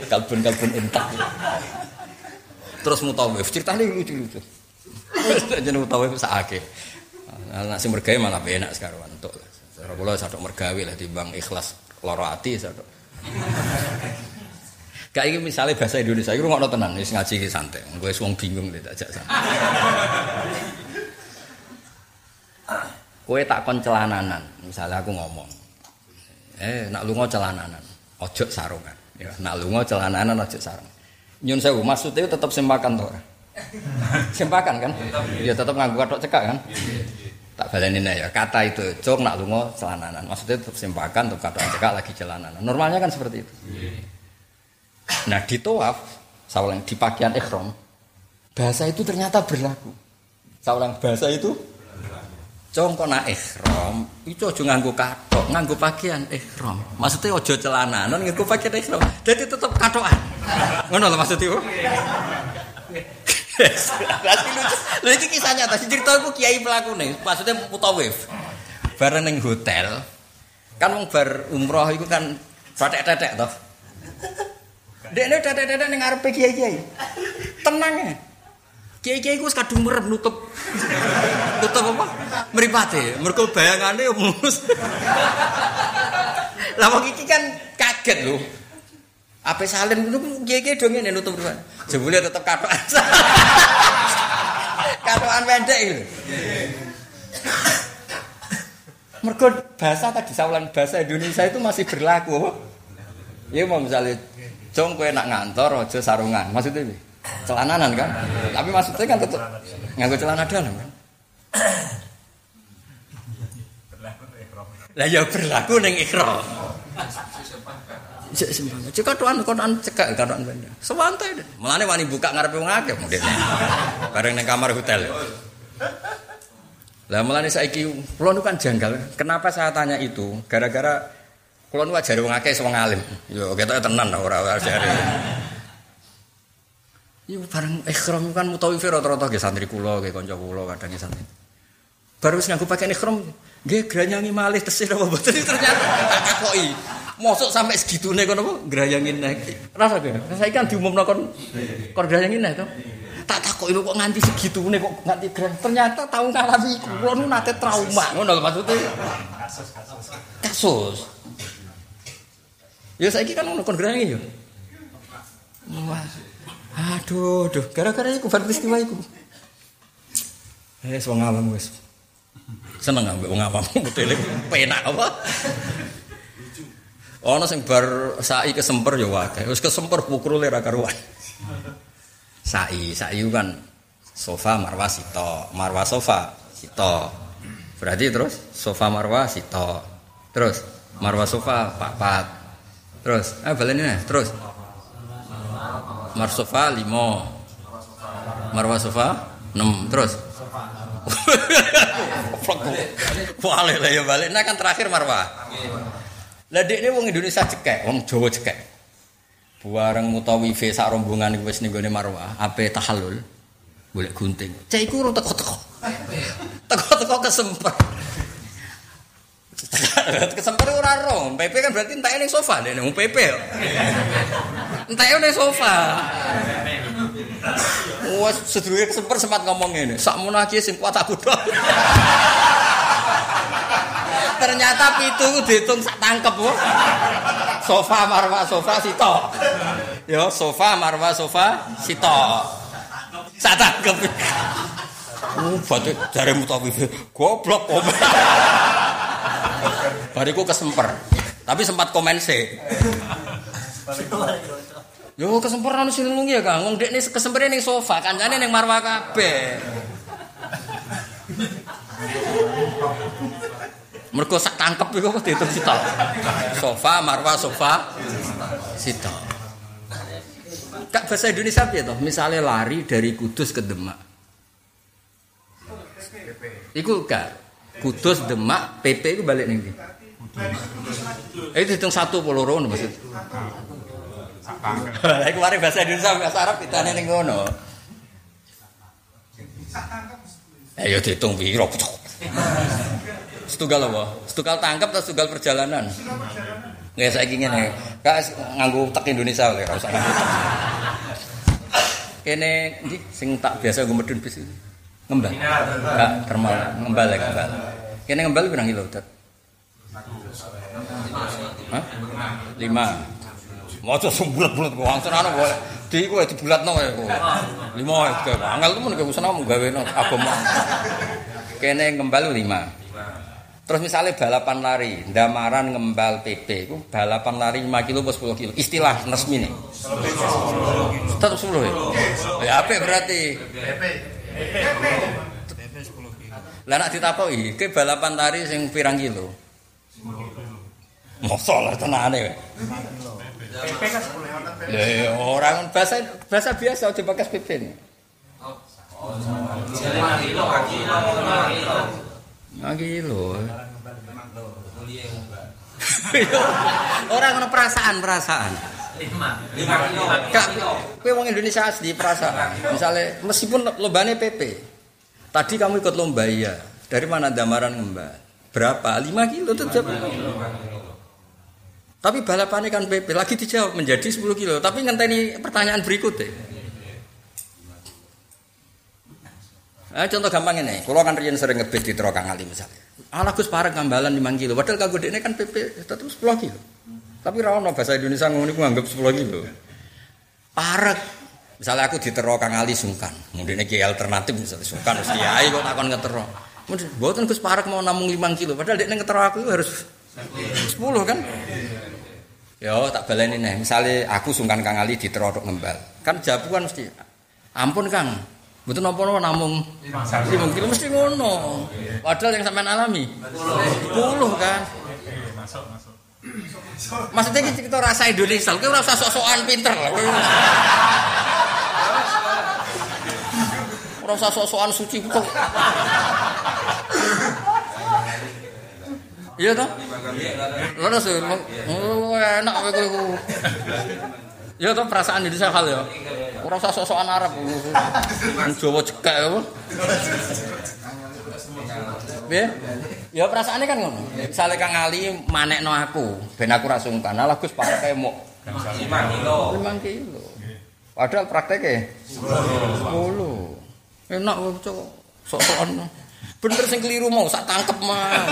Kalbun-kalbun entak. Terus mutawif, ceritanya lucu-lucu. Jeneng utawa iku sakake. Nah, sing mergawe malah enak sekarang untuk. Cara kula sadok mergawe lah timbang ikhlas lara ati sadok. Kayak ini misalnya bahasa Indonesia, itu ngono tenang, wis ngaji ki santai. Gue wong bingung deh tak santai. Kue tak kon celananan, misalnya aku ngomong, eh nak lungo celananan, ojo sarungan. Ya, nak lungo celananan ojo sarungan. Nyun sewu maksudnya tetap sempakan tuh. Sempakan kan? Ya tetap nganggu katok cekak kan? Tak baleni ya. Kata itu cok nak lungo celananan. Maksudnya tetap sempakan, tetap katok cekak lagi celananan. Normalnya kan seperti itu. Nah di tawaf, saulang di pakaian ikhram, bahasa itu ternyata berlaku. Saulang bahasa itu Cong nak ikhram, itu aja nganggo katok, nganggo pakaian ikhram. Maksudnya aja celananan nganggo pakaian ikhram. Jadi tetap katokan. Ngono lho maksudnya. Berarti lucu. Iki kisah nyata. Cerita iku kiai pelakune, maksudnya mutawif. Bareng ning hotel. Kan wong bar umroh iku kan tetek-tetek toh. Dekne tetek-tetek ning ngarepe kiai-kiai. Tenang ya. Kiai-kiai ku kadung merem nutup. Nutup apa? Mripate. Mergo bayangane mulus. Lah wong iki kan kaget lho. Ape salin ngono kiye-kiye do ngene nutup ruwan. Jebule tetep katokan. <laughs> katokan pendek iki. Mergo bahasa tadi saulan bahasa Indonesia itu masih berlaku. Ya mau misalnya jong kowe nak ngantor aja sarungan. Maksudnya piye? Celananan kan? Tapi maksudnya kan tetep nganggo celana dalam kan. Lah ya berlaku ning ikhram. Cek sembang. Cek katoan konan cekak katoan benda. Sewantai. Mulane wani buka ngarepe wong akeh mungkin. Bareng ning kamar hotel. Lah mulane saiki kula kan janggal. Kenapa saya tanya itu? Gara-gara kula nu ajare wong akeh wong alim. Yo ketok tenan ora ora ajare. Iku bareng ikhram kan mutawif rata-rata nggih santri kula nggih kanca kula kadang santri. Baru wis nganggo pakaian ikhram nggih granyangi malih tesih apa mboten ternyata tak. Mosok sampai segitune kono apa grayangin nek. Rasa ge. Saiki kan diumumno kon kon grayangin nek to. Tak takoki kok nganti segitune kok nganti gran. Ternyata tahu ngalami iku. Kula nu nate trauma. Ngono lho maksudnya. Kasus kasus. Ya saiki kan ngono kon grayangin yo. Aduh, aduh, gara-gara iku bar peristiwa iku. Eh, wong awam wis. Seneng ambek wong awam <laughs> penak apa? Ana sing bar sai kesemper ya wae. Wis kesemper pukrule ra karuan. Sai, sai kan sofa marwa sito, marwa sofa sito. Berarti terus sofa marwa sito. Terus marwa sofa papat. Terus, eh balene terus. Marsofa limo Marwa sofa enam terus <laughs> Wale lah ya balik. Nah kan terakhir Marwa. Lah ini wong Indonesia cekek, wong Jawa cekek. Buareng mutawife sak rombongan iku wis ning gone Marwa, ape tahallul. Boleh gunting. Cek iku ora teko-teko. <laughs> Teko-teko kesempat. <laughs> Kesemper ora rong. PP kan berarti entek ning sofa nek wong PP. <laughs> Entek ning sofa. Wes sedurunge kesemper sempat ngomong ngene. Sak munaki sing kuat aku tok. Ternyata pitu ku diitung sak tangkep kok. Sofa marwa sofa sito. Yo sofa marwa sofa sito. Sak tangkep. Oh, batu jare mutawif. Goblok komen. Bariku kesemper. Tapi sempat komen sih. Yo kesemper anu sinungi ya Kang. Wong dekne kesempere ning sofa, kancane ning marwah kabeh. Mergo sak tangkep iku kok diitung sita. Sofa, marwah, sofa, sita. Kak bahasa Indonesia piye toh? Misalnya lari dari Kudus ke Demak. Iku gak Kudus Demak PP iku balik ning? Eh, itu hitung satu puluh rono maksud. Lah iku mari bahasa Indonesia bahasa Arab pitane ning ngono. Eh yo dihitung piro? Setunggal apa? Setunggal tangkap atau setunggal perjalanan? Nggak saya ingin nih. Kak nganggu tak Indonesia oleh rasa. Kene di sing tak biasa gue medun bis ngembal. Kak termal ngembal ya ngembal. Kene ngembal berang kilo tet. Lima. Mau coba bulat-bulat kok langsung anu boleh. Di gue itu bulat no ya kok. Lima ya. Anggal tuh mau sana mau gawe no agama. Kene ngembal lima. Terus misalnya balapan lari, Damaran ngembal PP, itu balapan lari 5 kilo atau 10 kilo. Istilah resmi nih. Tetap 10 ya? Ya apa berarti? PP. PP 10 kilo. Lah nak ditakoi, ke balapan lari sing pirang kilo? 10 kilo. Lah tenane ya? PP kan 10 kilo. Ya orang bahasa bahasa biasa aja pakai PP. Oh, 5 kilo, 5 kilo. Lagi lho. Orang ngono perasaan, perasaan. Lima. Kak, wong Indonesia asli perasaan. Misalnya, meskipun lombanya PP, tadi kamu ikut lomba ya. Dari mana damaran ngembal? Berapa? Lima kilo tetap. Tapi balapannya kan PP lagi dijawab menjadi 10 kilo. Tapi ngenteni pertanyaan berikutnya. Eh, contoh gampang ini, kalau kan rian sering ngebet di Terokang Ali misalnya. Ala Gus Parek ngambalan 5 kilo, padahal kagak ini kan PP tetap 10 kilo. Tapi rawon bahasa Indonesia ini nganggap 10 kilo. Parek, misalnya aku di Terokang Ali sungkan, kemudian ini alternatif misalnya sungkan, mesti kiai kok takon ngetero. Buatan Gus Parek mau namung 5 kilo, padahal dia ngetero aku harus 10 kan? Yo tak baleni nih, misalnya aku sungkan Kang Ali di Terokang ngembal, kan jawab kan mesti, ampun Kang, Betul nopo nopo namung kilo mesti ngono. Padahal yang sampean alami sepuluh kan. Masuk, masuk. Maksudnya kita rasa Indonesia, kita rasa sok-sokan pinter lah. Rasa sok-sokan suci kok. Iya toh? Oh, enak kowe Ya toh perasaan Indonesia hal ya. Ora usah sok-sokan Arab. Jawa cekek apa? Ya, ya perasaannya kan ngono. Misalnya Kang Ali manekno aku, ben aku ra sungkan. Lah Gus pakai mau 5 kilo. 5 kilo. Padahal prakteknya 10. Enak kok sok-sokan. Bener sing keliru mau sak tangkep mah.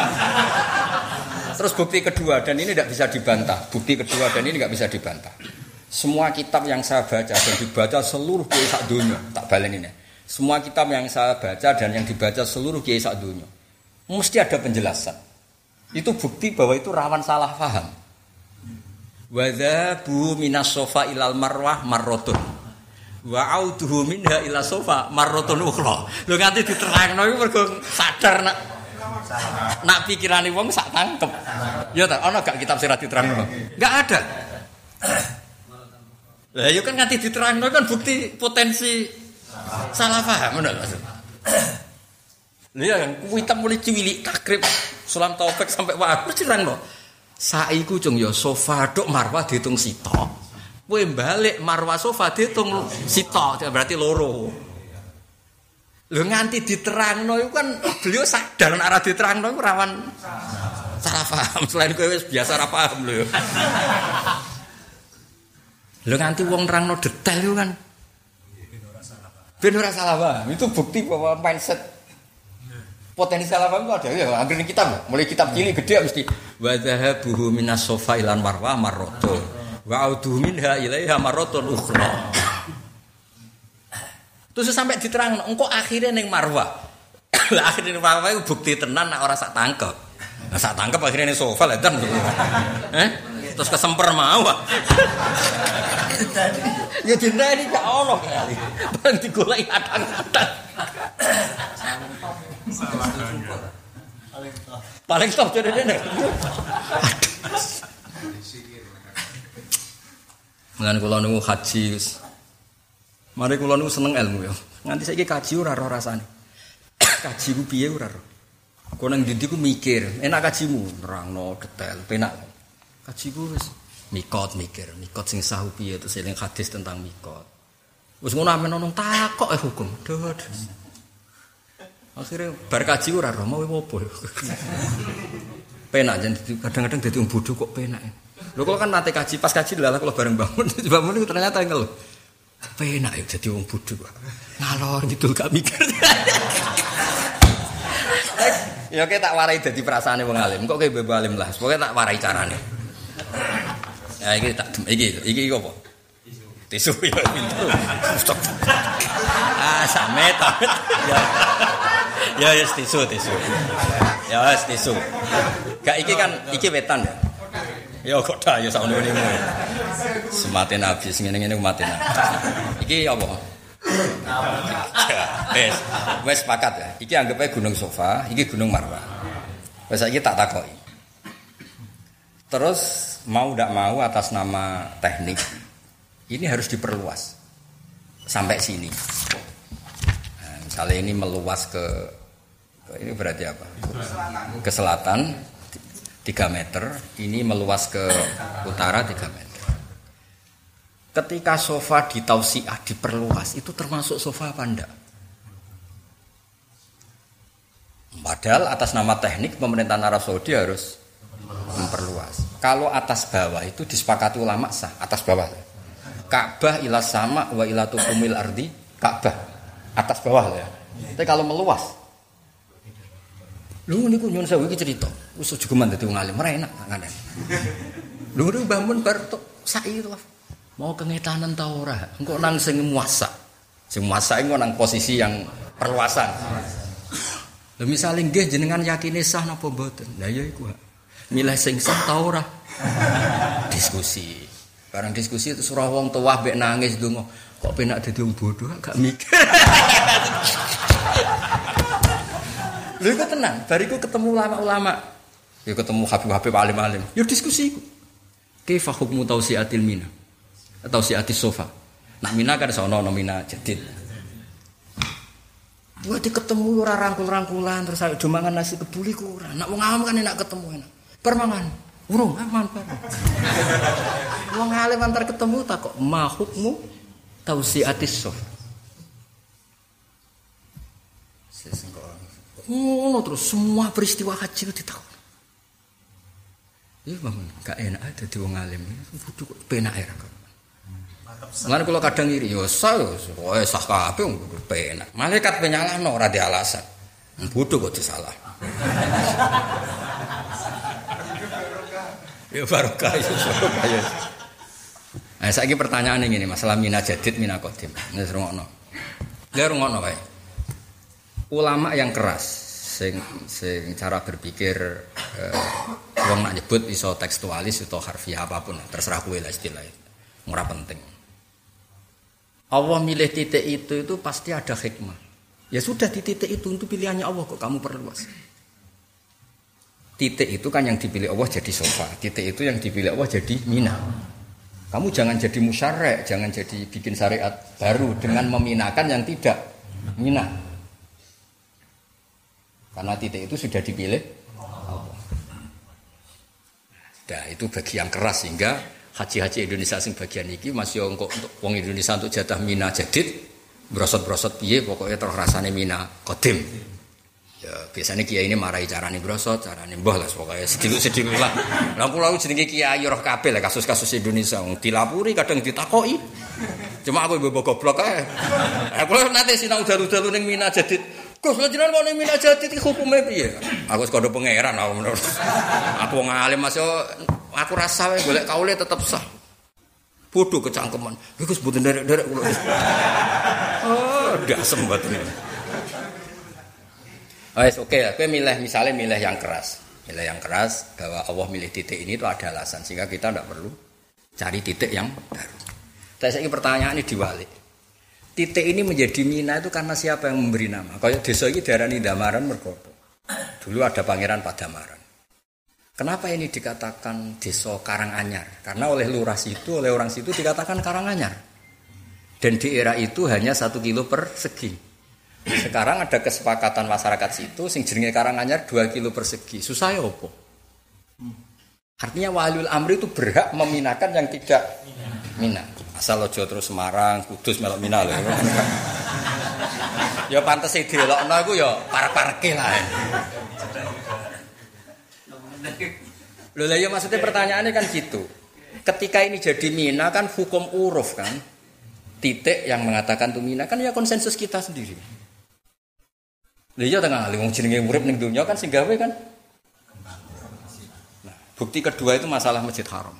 Terus bukti kedua dan ini tidak bisa dibantah. Bukti kedua dan ini nggak bisa dibantah. Semua kitab yang saya baca dan dibaca seluruh kiai sak dunia, tak balen ini. Semua kitab yang saya baca dan yang dibaca seluruh kiai sak dunia, mesti ada penjelasan. Itu bukti bahwa itu rawan salah paham. Wadhabu minas sofa ilal marwah marrotun. Wa auduhu minha ila sofa marrotun ukhra. Lho nganti diterangno iku mergo sadar nak nak pikirane wong sak tangkep. Ya ta, ana gak kitab sing diterangno? Enggak ada. Lah ya kan nganti diterangno kan bukti potensi salah paham ngono maksud. Lha ya kuwi hitam mulai cilik takrib sulam taufik sampai wae diterangno. Saiku cung ya sofa dok marwah dihitung sitok. Kowe balik marwah sofa dihitung sitok berarti loro. Lho nganti diterangno itu kan beliau sadar nek ora diterangno iku rawan salah paham. Selain kowe biasa ora paham lho. Lho nganti wong nerangno detail itu kan. Ben ora salah paham. Itu bukti bahwa mindset potensi salah paham itu ada. Ya akhirnya kitab. Mulai kitab cilik gede mesti. Wa zahabuhu minas sofa ilan marwa marroto wa auduhu minha ilaiha marrotun ukhra. Terus sampai diterang engkau akhirnya neng marwa. <coughs> Lah akhirnya marwa itu bukti tenan orang sak tangkep. Nah, sak tangkep akhirnya neng sofa lah eh terus kesemper mau ya ini gak ono kali barang digoleki kadang-kadang paling top jadi ini Mengan kula niku haji Mari kula niku seneng ilmu ya. Nganti saiki kaji ora roh rasane. kaji ku piye ora roh. Kok nang ndi ku mikir, enak kajimu nerangno detail, penak. Kaji ku wis mikot mikir, mikot sing sahu piye terus eling hadis tentang mikot. Wis ngono amen ono takok eh hukum. Dod. Akhirnya bar kaji ora roh mau opo. <laughs> penak jan kadang-kadang dadi wong bodho kok penak. Lho kalau kan nate kaji pas kaji lha kalau bareng bangun <laughs> bangun itu ternyata engel. Penak ya dadi wong bodho kok. Ngalor gitu gak mikir. <laughs> ya kayak tak warai dadi perasaane wong alim. Kok kayak bebo alim lah. Pokoke tak warai carane. Ya iki tak iki iki iki apa? Tisu ya pintu. ah samet. ya. Ya ya tisu tisu. Ya wis tisu. Gak iki kan iki wetan ya. Ya kok dah ya sak ngene Semate nabi sing ngene-ngene mati nabi. Iki apa? Wes, wes sepakat ya. Iki anggap aja Gunung Sofa, iki Gunung Marwah. Wes saiki tak takoki. Terus mau tidak mau atas nama teknik ini harus diperluas sampai sini. Nah, misalnya ini meluas ke, ke ini berarti apa? Ke selatan 3 meter, ini meluas ke utara 3 meter. Ketika sofa di tausiah diperluas, itu termasuk sofa apa enggak? Padahal atas nama teknik pemerintahan Arab Saudi harus memperluas. Kalau atas bawah itu disepakati ulama sah, atas bawah. Ka'bah ila sama wa ila tukumil ardi, Ka'bah atas bawah ya. Tapi kalau meluas, lu niku nyun sewu iki cerita, wis juga dadi wong alim, ora enak ngene. Lu niku bangun bar saiki to. Mau kengetanan ta? Engko nang sing muasa. Sing muasa engko nang posisi yang perluasan. Lha misale nggih jenengan yakine sah napa mboten? Lah ya iku. Milih sing sah ta ora? Diskusi. Barang diskusi itu surah wong tua mbek nangis donga. Kok penak dadi wong bodoh gak mikir. Lha iku tenang, bariku ketemu ulama-ulama Ya ketemu Habib-habib alim-alim. Ya diskusi. Kaifa hukmu tausiatil mina? Atau siatis sofa. Nak mina kan sono no mina jadid. Buat ketemu ora rangkul-rangkulan terus ayo mangan nasi kebuli kurang. Nak wong awam kan enak ketemu enak. Permangan. Urung aman Pak. Wong alim antar ketemu tak kok ma hukmu tausiatis sofa. Ngono terus semua peristiwa haji itu tahu. Iya bangun, gak enak ada di wong alim. Butuh kok penak ya kok. Mana kalau kadang iri, yo sah, yo sah kabeh penak. Malaikat penyalah no ora alasan. Butuh kok disalah. Ya barokah ya barokah ya. Nah, saya pertanyaan ini masalah mina jadid mina kodim. Ini rungokno. Dia rungokno baik ulama yang keras sing sing cara berpikir eh, wong nak nyebut iso tekstualis atau harfiah apa pun terserah kue lah istilahnya murah penting Allah milih titik itu itu pasti ada hikmah ya sudah di titik itu untuk pilihannya Allah kok kamu perluas titik itu kan yang dipilih Allah jadi sofa. Titik itu yang dipilih Allah jadi mina. Kamu jangan jadi musyarek jangan jadi bikin syariat baru dengan meminakan yang tidak mina. Karena titik itu sudah dipilih Nah, itu bagi yang keras sehingga haji-haji Indonesia sing bagian ini masih untuk wong Indonesia untuk jatah mina jadid brosot-brosot piye pokoknya terus rasanya mina kodim ya biasanya kiai ini marahi carane brosot carane mbah lah pokoknya sedikit-sedikit lah lampu lalu jenenge kiai roh kabeh lah kasus-kasus Indonesia dilapuri kadang ditakoi cuma aku ibu goblok ae aku nanti sinau dalu-dalu ning mina jadid Gus lha jenengan kok ning minajat iki hukume piye? Aku sekondo pangeran aku menurut. Aku ngalim Mas aku rasa wae golek kaule tetep sah. Bodoh kecangkeman. Iku sebutin derek-derek kula. Oh, gak sembat Oh, oke okay. Milih misalnya milih yang keras. Milih yang keras bahwa Allah milih titik ini itu ada alasan sehingga kita tidak perlu cari titik yang baru. Tapi saya pertanyaan ini diwalik. Titik ini menjadi Mina itu karena siapa yang memberi nama. Kayak desa ini darani Damaran mergopo. Dulu ada pangeran Padamaran. Kenapa ini dikatakan desa Karanganyar? Karena oleh lurah situ, oleh orang situ dikatakan Karanganyar. Dan di era itu hanya satu kilo per segi. Sekarang ada kesepakatan masyarakat situ, sing jenenge Karanganyar dua kilo persegi. Susah ya opo? Artinya waliul amri itu berhak meminakan yang tidak mina. Asal ojo terus Semarang, Kudus melok Mina lho. ya pantes e delokno iku ya par-parke lah. Lho lah ya maksudnya pertanyaannya kan gitu. Ketika ini jadi Mina kan hukum uruf kan. Titik yang mengatakan itu Mina kan ya konsensus kita sendiri. Lha iya tengah ali wong jenenge urip ning dunya kan sing gawe kan. Nah, bukti kedua itu masalah Masjid Haram.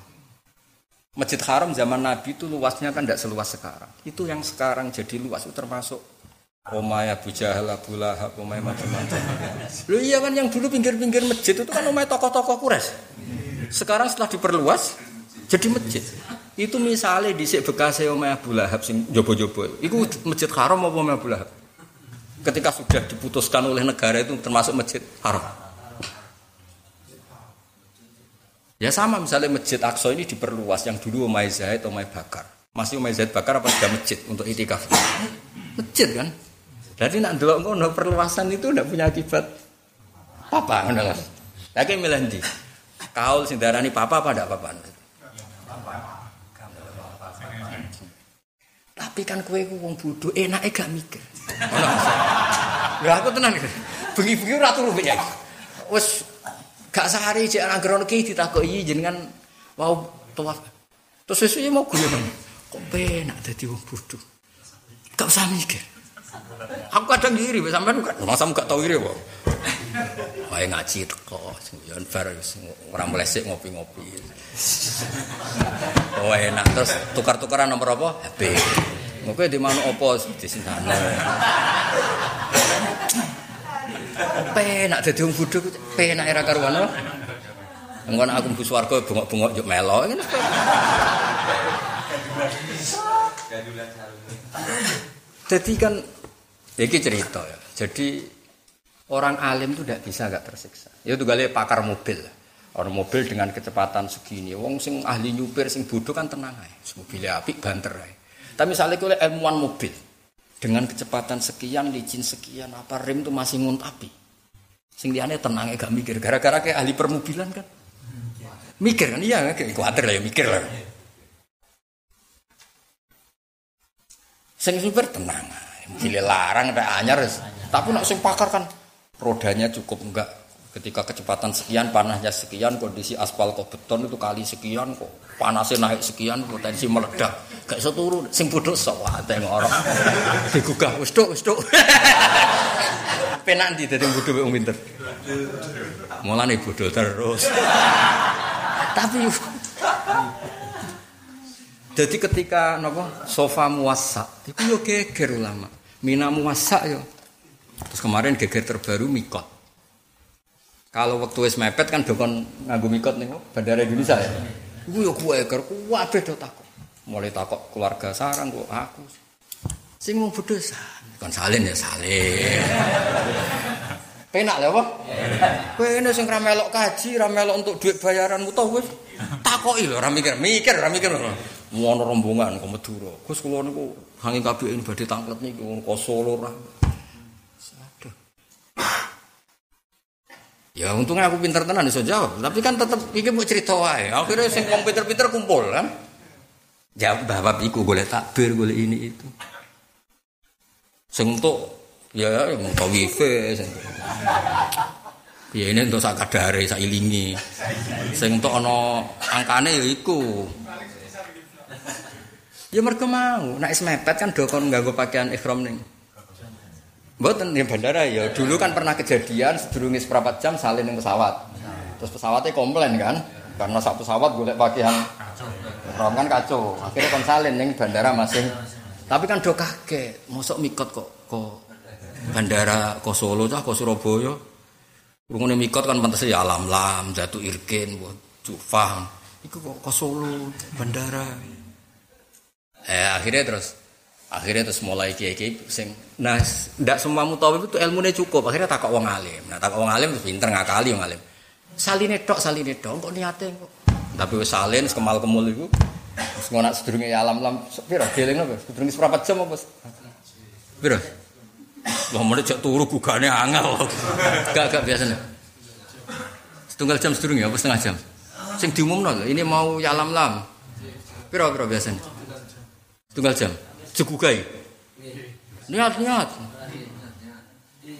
Masjid Haram zaman Nabi itu luasnya kan tidak seluas sekarang. Itu yang sekarang jadi luas itu termasuk Omay Abu Jahal, Abu Lahab, Omay macam-macam. Lu iya kan yang dulu pinggir-pinggir masjid itu kan Omay tokoh-tokoh kures. Sekarang setelah diperluas jadi masjid. Itu misalnya di bekas Omay Abu Lahab sing jobo-jobo. Itu masjid Haram apa Omay Abu Lahab? Ketika sudah diputuskan oleh negara itu termasuk masjid Haram. Ya sama misalnya Masjid Aqsa ini diperluas yang dulu Umay Zaid, Umay Bakar. Masih Umay Zaid Bakar apa sudah masjid untuk itikaf? Masjid kan? Jadi nak dulu ngono perluasan itu tidak punya akibat apa ngono kan? Lagi milih ndi? Kaul sing darani papa apa ndak papa? Tapi kan kue ku wong bodoh, enake gak mikir. Ngono. Lah aku tenang. Bengi-bengi ora turu ya. Wes Gak sehari cek anak geron ki ditakoki jenengan mau tawaf. Terus sesuai mau gue kok penak dadi wong bodoh. Gak usah mikir. Aku kadang ngiri, sampean kan masa gak tau iri kok. Wae ngaji teko, yo bar ora mulai sik ngopi-ngopi. <laughs> Oh enak terus tukar-tukaran nomor apa? HP. Ngopi di mana opo di sana. Penak dadi wong bodho penak era karuan. Engko aku mlebu swarga bengok-bengok yo melo. Jadi kan iki cerita ya. Jadi Orang alim itu tidak bisa nggak tersiksa. Itu kali pakar mobil. Orang mobil dengan kecepatan segini, wong sing ahli nyupir sing bodoh kan tenang aja. Mobilnya api banter aja. Tapi misalnya kalau ilmuwan mobil dengan kecepatan sekian, licin sekian, apa rem itu masih nguntapi. Sing liane tenang gak mikir. Gara-gara kayak ahli permobilan kan. Mikir kan iya kayak khawatir lah ya mikir lah. Sing super tenang. Gile larang ada anyar. Tapi nak sing pakar kan rodanya cukup enggak ketika kecepatan sekian panasnya sekian kondisi aspal kok beton itu kali sekian kok panasnya naik sekian potensi meledak gak iso turu sing bodoh sok tengok orang digugah wis tok wis tok penak ndi dadi bodoh wong pinter mulane bodoh terus tapi jadi ketika napa sofa muasa itu yo geger ulama. Mina muasa yo. Terus kemarin geger terbaru mikot. Kalau waktu wis mepet kan dokon nganggo mikot nih Bandara Indonesia ya. Iku yo geger kuwabe do takok. Mulai takok keluarga sarang kok aku. Sing mau bodho kon salin ya salin. <laughs> Penak lho apa? Kowe ngene sing ra melok kaji, ra melok untuk duit bayaran mutoh wis takoki lho, ora mikir, mikir, ora mikir. Ngono rombongan ke Madura. Gus kula niku hangi kabeh badhe tanglet niku ke Solo ra. Ya untungnya aku pinter tenan iso jawab, tapi kan tetep iki mau cerita wae. Akhirnya sing komputer-pinter kumpul kan. Jawab bab iku golek takbir, golek ini itu. Sing untuk Ya, untuk wifi. Ya ini untuk sak kadare, sak ilingi. Sing untuk ono angkane ya iku. Ya mereka mau, nak mepet kan dokon nganggo pakaian ikhram ning. Mboten di bandara ya. Dulu kan pernah kejadian sedurunge seperempat jam salin ning pesawat. Terus pesawatnya komplain kan, karena satu pesawat golek pakaian ihram kan kacau. Akhirnya kon salin ning bandara masing. Tapi kan do kaget, mosok mikot kok kok bandara ke Solo cah ke Surabaya Rungune mikot kan pantas ya alam lam jatuh irkin buat cufang iku kok ke Solo bandara eh akhirnya terus akhirnya terus mulai kiai kiai sing nah tidak semua mutawif itu ilmunya cukup akhirnya takut wong alim nah takut wong alim terus pinter ngakali wong alim saline tok saline tok kok niate kok tapi wis salin kemal kemul iku Terus ngonak sedurunge alam lam piro geling apa sedurunge seprapat jam apa piro Wah, mulai cek turu gugane angel. Gak gak biasanya. Setunggal jam sedurung ya, apa setengah jam? Sing diumumno lho, ini mau yalam lam. Piro piro biasanya? Setunggal jam. Jegugai. Niat niat.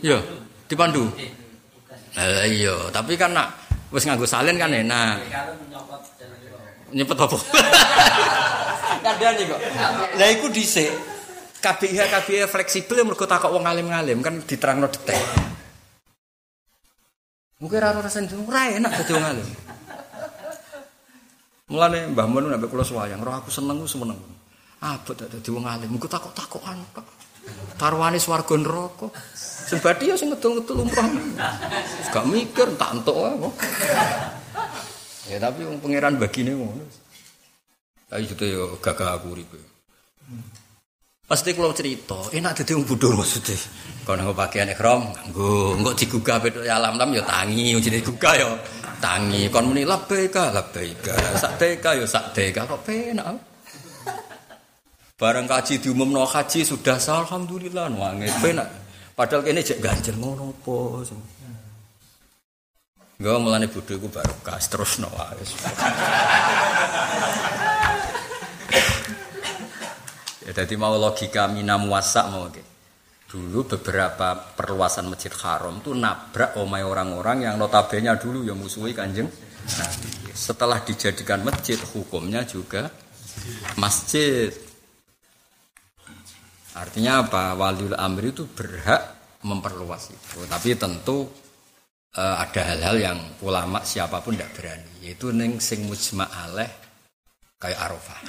Yo, dipandu. Eh iya, tapi kan nak wis nganggo salin kan enak. Nyepet apa? <laughs> Kadang kok. Lah iku dhisik. KBIH KBIH fleksibel yang mergo takok wong alim-alim kan diterangno detail. Mungkin raro itu ora enak dadi wong alim. Mulane Mbah Mun nek kula suwayang, roh aku seneng ku seneng. Abot dadi wong alim, mengko takok-takokan kok. Tarwane swarga neraka. Sing badhe ya sing ngedul-ngedul umroh. Gak mikir tak entuk kok. Ya tapi wong pangeran bagine ngono. Ayo itu yo gagah aku uripe. Pasti kalau cerita, enak jadi wong bodoh maksudnya. Kalau nggak pakaian ikhram, nggo, nggak digugah bedo ya alam lam ya tangi, jadi digugah ya tangi. Kon muni labbaika, labbaika, sakdeka ya sakdeka, kok penak. Barang kaji diumumno haji sudah sah alhamdulillah wangi penak. Padahal kene jek ganjel ngono apa. Enggak mulane bodoh iku barokah terus no wae. Ya, jadi mau logika mina muasa mau gitu. Dulu beberapa perluasan masjid haram itu nabrak omai orang-orang yang notabene dulu yang musuhi kanjeng. Nah, setelah dijadikan masjid hukumnya juga masjid. Artinya apa? Waliul amri itu berhak memperluas itu. Tapi tentu uh, ada hal-hal yang ulama siapa pun tidak berani. Yaitu neng sing mujma aleh kayak arafah.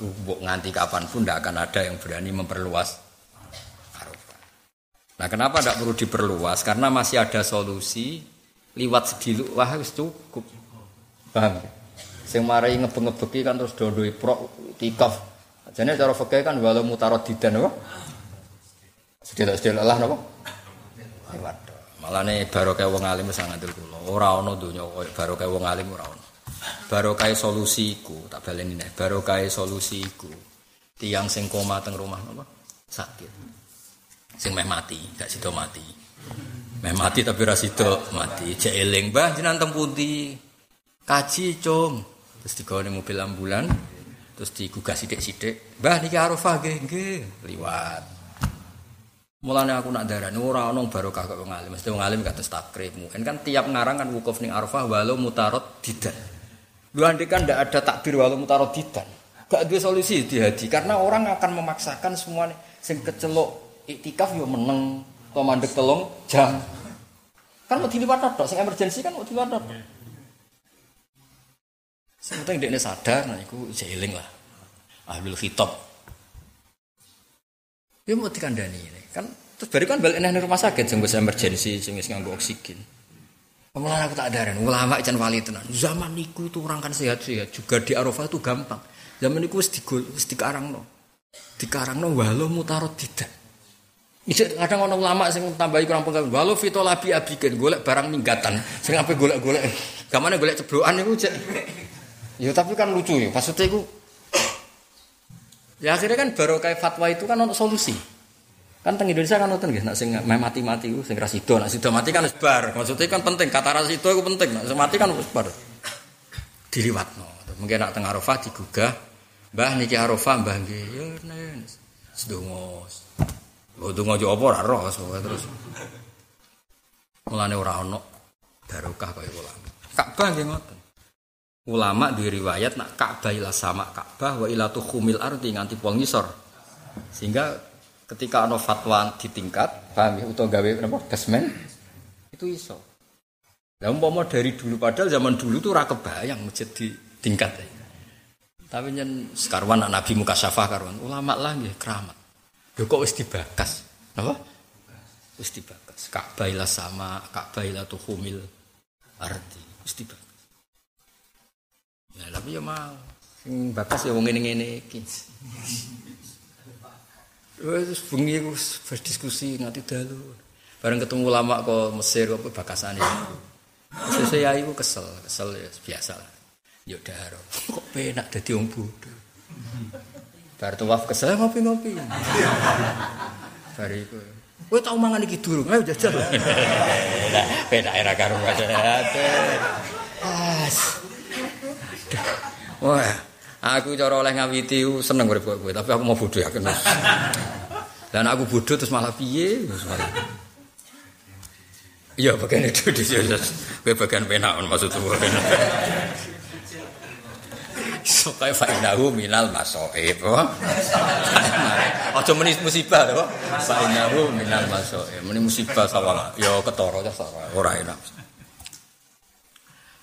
Buk nganti kapan pun tidak akan ada yang berani memperluas Arafah. Nah kenapa tidak perlu diperluas? Karena masih ada solusi liwat sedilu wah cukup. Paham? Sing marai ngebeng-ngebeki kan terus dodoi pro tikaf. Jadi cara fakir kan walau mutarot didan apa? Sedilok-sedilok lah napa? Lewat. Baru kayak wong alim sangat kulo. Ora ono dunia baru kayak wong alim ora ono. Baru kayak solusiku tak baleni nih. Baru kayak solusiku. Tiang sing koma teng rumah apa? Sakit. Sing meh mati, gak sido mati. Meh mati tapi ra sido mati. Mbah jenengan teng pundi? Kaji, Cung. Terus digawe mobil ambulan, terus digugah sithik-sithik. Mbah niki Arafah nggih, nggih. Liwat. Mulane aku nak darani ora ana barokah kok wong alim. Mesti wong alim takrib. Mungkin kan tiap ngarang kan wukuf ning Arafah walau mutarot didan. Lu kan ndak ada takbir walau mutarot didan. Gak ada solusi di hadi karena orang akan memaksakan semuanya sing kecelok iktikaf yo meneng to mandek telung jam. Kan mau diliwat tok, sing emergensi kan mau diliwat tok. Penting dekne sadar nah iku jeeling lah. Ahlul khitab Ya mau dikandani ini. Kan terus baru kan balik nih rumah sakit sing emergency wis nganggo oksigen. Pemulaan aku tak ada ulama ican wali tenan. Zaman niku itu orang kan sehat-sehat juga di Arafah itu gampang. Zaman niku wis digol wis dikarangno. Dikarangno walau mutarot tidak. Bisa kadang orang ulama sing tambahi kurang penggal. Walau fito labi abikin golek barang minggatan. Sing apa golek-golek. Kamane golek ceblokan niku cek. Ya tapi kan lucu ya. Maksudnya iku Ya akhirnya kan baru kayak fatwa itu kan untuk solusi. Kan teng Indonesia kan nonton gitu, nak sing mati-mati itu sing rasido, nak sido mati kan sebar. Maksudnya kan penting, kata rasido itu penting, nak mati kan sebar. Diliwat no. Mungkin nak teng Arafah digugah, Mbah niki Arafah Mbah nggih. Ya nes. Sedonga. Oh donga jo apa ora roh terus. Mulane ora ono barokah kaya ulama. Ka'bah nggih ngoten. Ulama di riwayat nak Ka'bah ila sama Ka'bah wa ila tuhumil ardi nganti pol ngisor. Sehingga ketika ana fatwa di tingkat, paham ya utawa gawe napa basement itu iso. Lah umpama dari dulu padahal zaman dulu tuh ora kebayang masjid di tingkat. Ya. Tapi nyen sekarwan anak Nabi muka syafah karwan ulama lah nggih keramat. Lho kok wis dibakas. Napa? Wis dibakas. Ka'bah ila sama, Ka'bah ila tuhumil ardi. Wis dibakas. Nah, tapi ya mau sing bakas ya wong ngene-ngene iki. Wes bengi aku berdiskusi nganti dalu. Bareng ketemu lama kok Mesir kok bakasane. Sese ya iku kesel, kesel ya biasa lah. Ya daro. Kok penak dadi wong bodho. Bar tuwaf kesel ngopi-ngopi. Bar iku. Kowe tau mangan iki durung? Ayo jajal. Penak era karo As. <laughs> Wah, aku cara oleh ngawiti seneng urip kowe, tapi aku mau bodoh ya kena. <laughs> Dan aku bodoh terus malah piye? Iya, bagian itu di <laughs> sini. Kowe bagian penak maksud kowe. So kayak fa'inahu minal masoib. Aja meni musibah to. Fa'inahu minal masoib. Meni musibah sawang. Ya ketara sawang. Ora enak.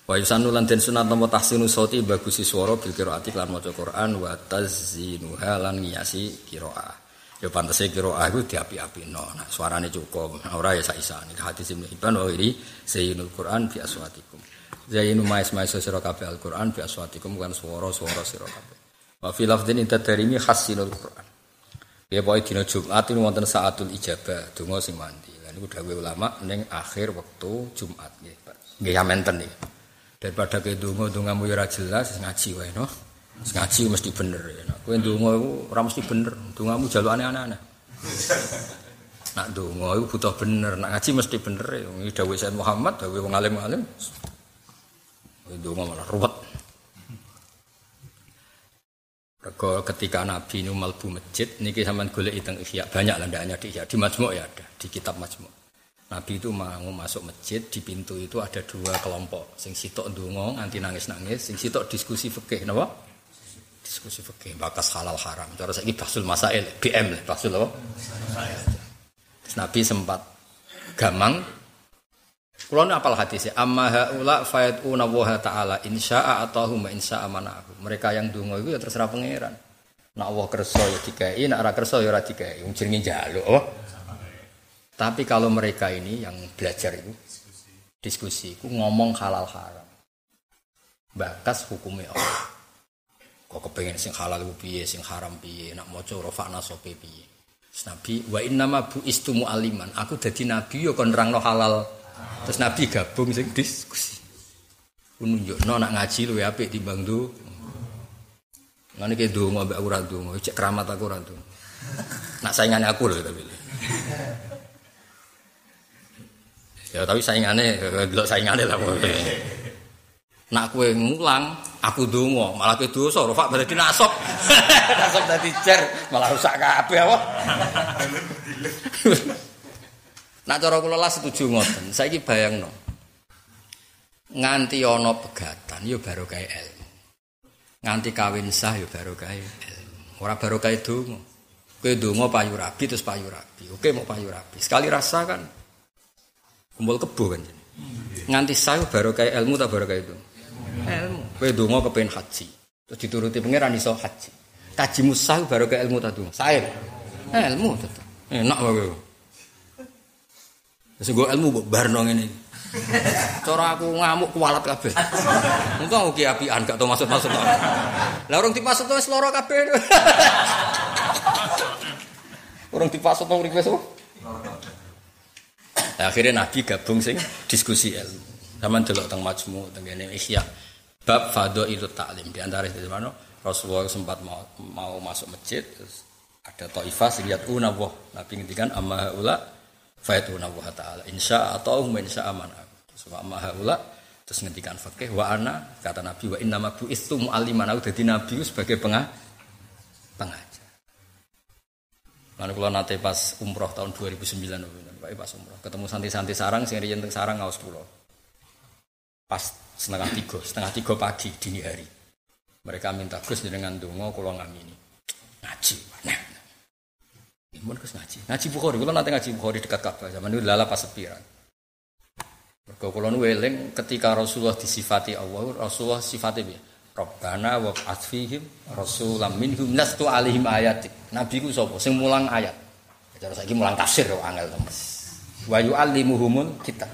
Wa yusanu lan den sunat napa tahsinu sauti bagusi swara bil qiraati lan maca Quran wa tazinuha lan ngiyasi qiraah. Ya pantese qiraah iku diapi-apino. Nah, suarane cukup. Ora ya isane. Hadis Ibnu Hibban wa iri zainul Quran bi aswatikum. Zainu mais mais sira kabeh Al-Qur'an bi aswatikum kan swara-swara sira kabeh. Wa fi lafdhin inta darimi hasinul Qur'an. Ya pokoke dina Jumat ini wonten saatul ijabah, donga sing mandi. Lan niku dawuh ulama ning akhir wektu Jumat nggih. Nggih ya menten niki. Daripada ke dungo dungamu ya jelas ngaji wae no ngaji mesti bener ya nak kowe dungo iku ora mesti bener. Dungamu jalukane aneh-aneh nak dungo iku butuh bener. Nak ngaji mesti bener ya. Iki dawuh Sayyid Muhammad dawuh wong alim-alim dungo malah ruwet. Rego ketika Nabi ini malbu masjid, niki sampean golek ihya. Banyak lah hanya di ihya. Di majmuk ya ada di kitab majmuk. Nabi itu mau masuk masjid di pintu itu ada dua kelompok. Sing sitok ndonga nganti nangis-nangis, sing sitok diskusi fikih napa? Diskusi fikih bakas halal haram. Cara saiki basul masail BM lah, basul apa? Nabi sempat gamang Kulo apal hadisnya amma haula fayatuna wa ta'ala insya'a atahum wa insya'a manahu. Mereka yang donga itu ya terserah pangeran. Nak Allah kersa ya dikai, nak ora ya ora dikai. Oh. Tapi kalau mereka ini yang belajar itu diskusi, itu ngomong halal haram, bakas hukumnya Allah. Kok kepengen sing halal piye, sing haram piye, nak mau coba fakna sope piye. Nabi wa inna ma bu istumu aliman. Aku dadi nabi yo kon halal. Terus nabi gabung sing diskusi. Nunjukno nak ngaji luwe apik timbang do. Ngene ki donga mbak ora donga, cek keramat aku donga. Nak saingane aku lho tapi. Ya tapi saingane delok saingane lah. Nak kowe ngulang, aku donga, malah kowe dosa, Rofak berarti nasok. <laughs> nasok dadi cer, malah rusak kabeh apa. <laughs> Nak cara kula lah setuju ngoten. Saiki bayangno. Nganti ana pegatan ya baru kaya ilmu. Nganti kawin sah ya baru kaya ilmu. Ora baru kaya donga. Kowe donga payu rabi terus payu rabi. Oke mau payu rabi. Sekali rasa kan kumpul kebo kan. Nganti sah baru kaya ilmu tak baru kaya itu. Ilmu. Kowe donga kepen haji. Terus dituruti pangeran iso haji. Kaji musah baru kaya ilmu tak donga. Sae. Ilmu tetep. Enak wae. Wis nggo ilmu mbok barno ngene. Cara aku ngamuk kualat kabeh. Untung aku apian gak tau maksud-maksud. Lah urung dipasut wis lara kabeh. <laughs> Urung dipasut wong Akhirnya Nabi gabung sing diskusi ilmu. Sama delok teng majmu teng kene Ihya. Bab fado itu taklim di antara itu mana? Rasulullah sempat mau, mau masuk masjid terus ada Taifah sing lihat unawah Nabi ngendikan amma ula fayatuna wa ta'ala. Insya atau insya aman sebab maha ula terus ngendikan fakih wa ana? Kata nabi wa inna ma bu'istu mu'alliman. Aku dadi nabi sebagai pengah pengajar. Lalu kalau nanti pas umroh tahun 2009 Pak pas umroh ketemu santi-santi sarang sing riyen sarang ngaos kula pas setengah tiga setengah tiga pagi dini hari mereka minta Gus dengan dongo kula ngamini ngaji nah Mun kes ngaji. Ngaji Bukhari, kula nanti ngaji Bukhari dekat Ka'bah zaman itu lala pas sepiran. Mergo kula eling ketika Rasulullah disifati Allah, Rasulullah sifatnya piye? Rabbana wa atfihim rasulam minhum nastu alaihim ayatik. Nabi ku sapa? Sing mulang ayat. Cara saiki mulang tafsir kok angel to. Wa yu'allimuhumul kitab.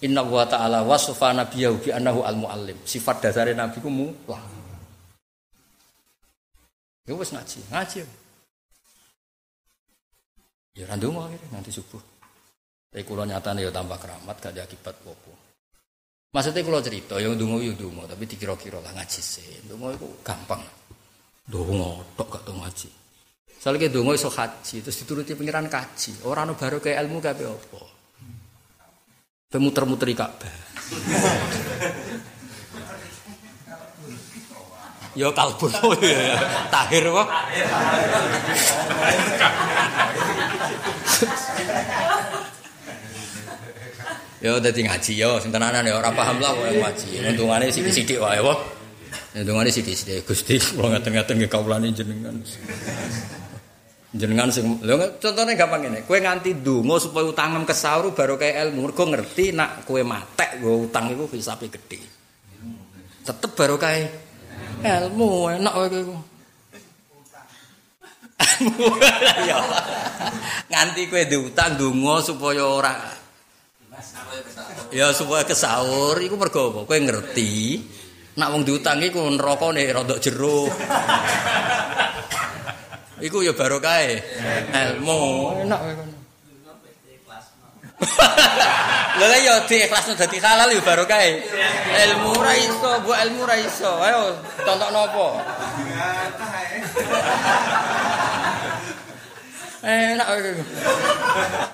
Inna wa ta'ala wasfa nabiyahu bi annahu al-muallim. Sifat dasare nabi ku mulang. Ya wis ngaji, ngaji. Ya ra ndonga nanti subuh. Tapi kula nyatane ya tambah keramat gak ada akibat apa Maksudnya kalau cerita, yang dungo yo dungo, tapi dikira-kira lah ngaji sih. Dungo itu gampang. Dungo, tok gak tau ngaji. Soalnya dungo iso haji, terus dituruti pengiran kaji. Orang baru kayak ilmu gak apa. Pemuter-muteri Ka'bah. Ya oh ya. Tahir kok. Ya dadi ngaji ya sing tenanan ya ora paham lah kok ngaji. Untungane sithik-sithik wae wae. Untungane sithik-sithik Gusti kula ngaten-ngaten nggih kawulane jenengan. Jenengan sing lho contone gampang ngene. Kowe nganti donga supaya utangem kesaur baru kaya ilmu. Mergo ngerti nak kowe matek nggo utang iku hisabe gedhe. Tetep baru kaya ilmu enak kowe iku. <laughs> Ya. Nganti kowe diutang donga supaya ora ya supaya kesaur. Iku mergo apa? Kowe ngerti. Nak wong diutang iku nerakane rada jero iku ya barokah ilmu enak kowe Lha ya diikhlasno dadi halal ya barokah. Ilmu ra iso, bu ilmu ra iso. Ayo tontokno apa? Enak iki.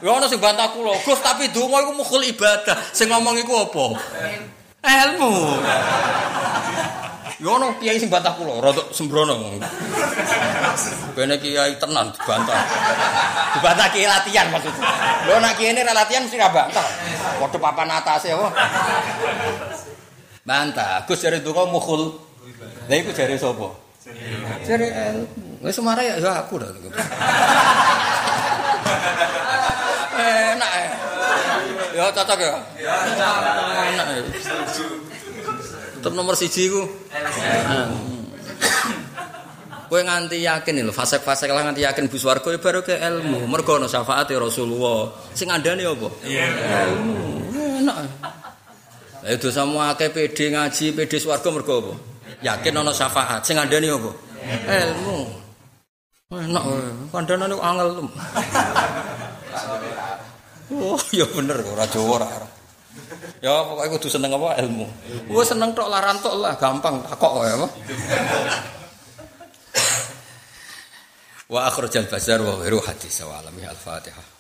Ya ono sing bantah kula, Gus tapi donga iku mukul ibadah. Sing ngomong iku apa? Ilmu. Yo ono kiai sing bantah kula, rada sembrono. Bene kiai tenan dibantah. Dibantah kiai latihan maksudnya. Lho nek kiai ini latihan mesti ra bantah. Padha papan atase apa? Bantah. Gus jare donga mukhul. Lah iku jare sapa? Jare wis semara ya aku dah. Enak. Ya cocok ya. Enak. Tetep nomor siji ku. Kowe nganti yakin lho, fase-fase lah nganti yakin bus warga ya baru ke ilmu. Mergo ana syafaat Rasulullah. Sing andane apa? Iya. Ilmu. Enak. Lah itu semua akeh PD ngaji, PD swarga mergo apa? Yakin ana syafaat. Sing andane apa? Ilmu. Enak, kandhanan itu angel. <laughs> Oh, ya bener ora Jawa ora. Ya pokoknya kudu seneng apa ilmu. Gua seneng tok lah rantok lah, gampang takok kok ya apa. Wa akhrajal bazar wa ghairu hadis wa alami al-Fatihah.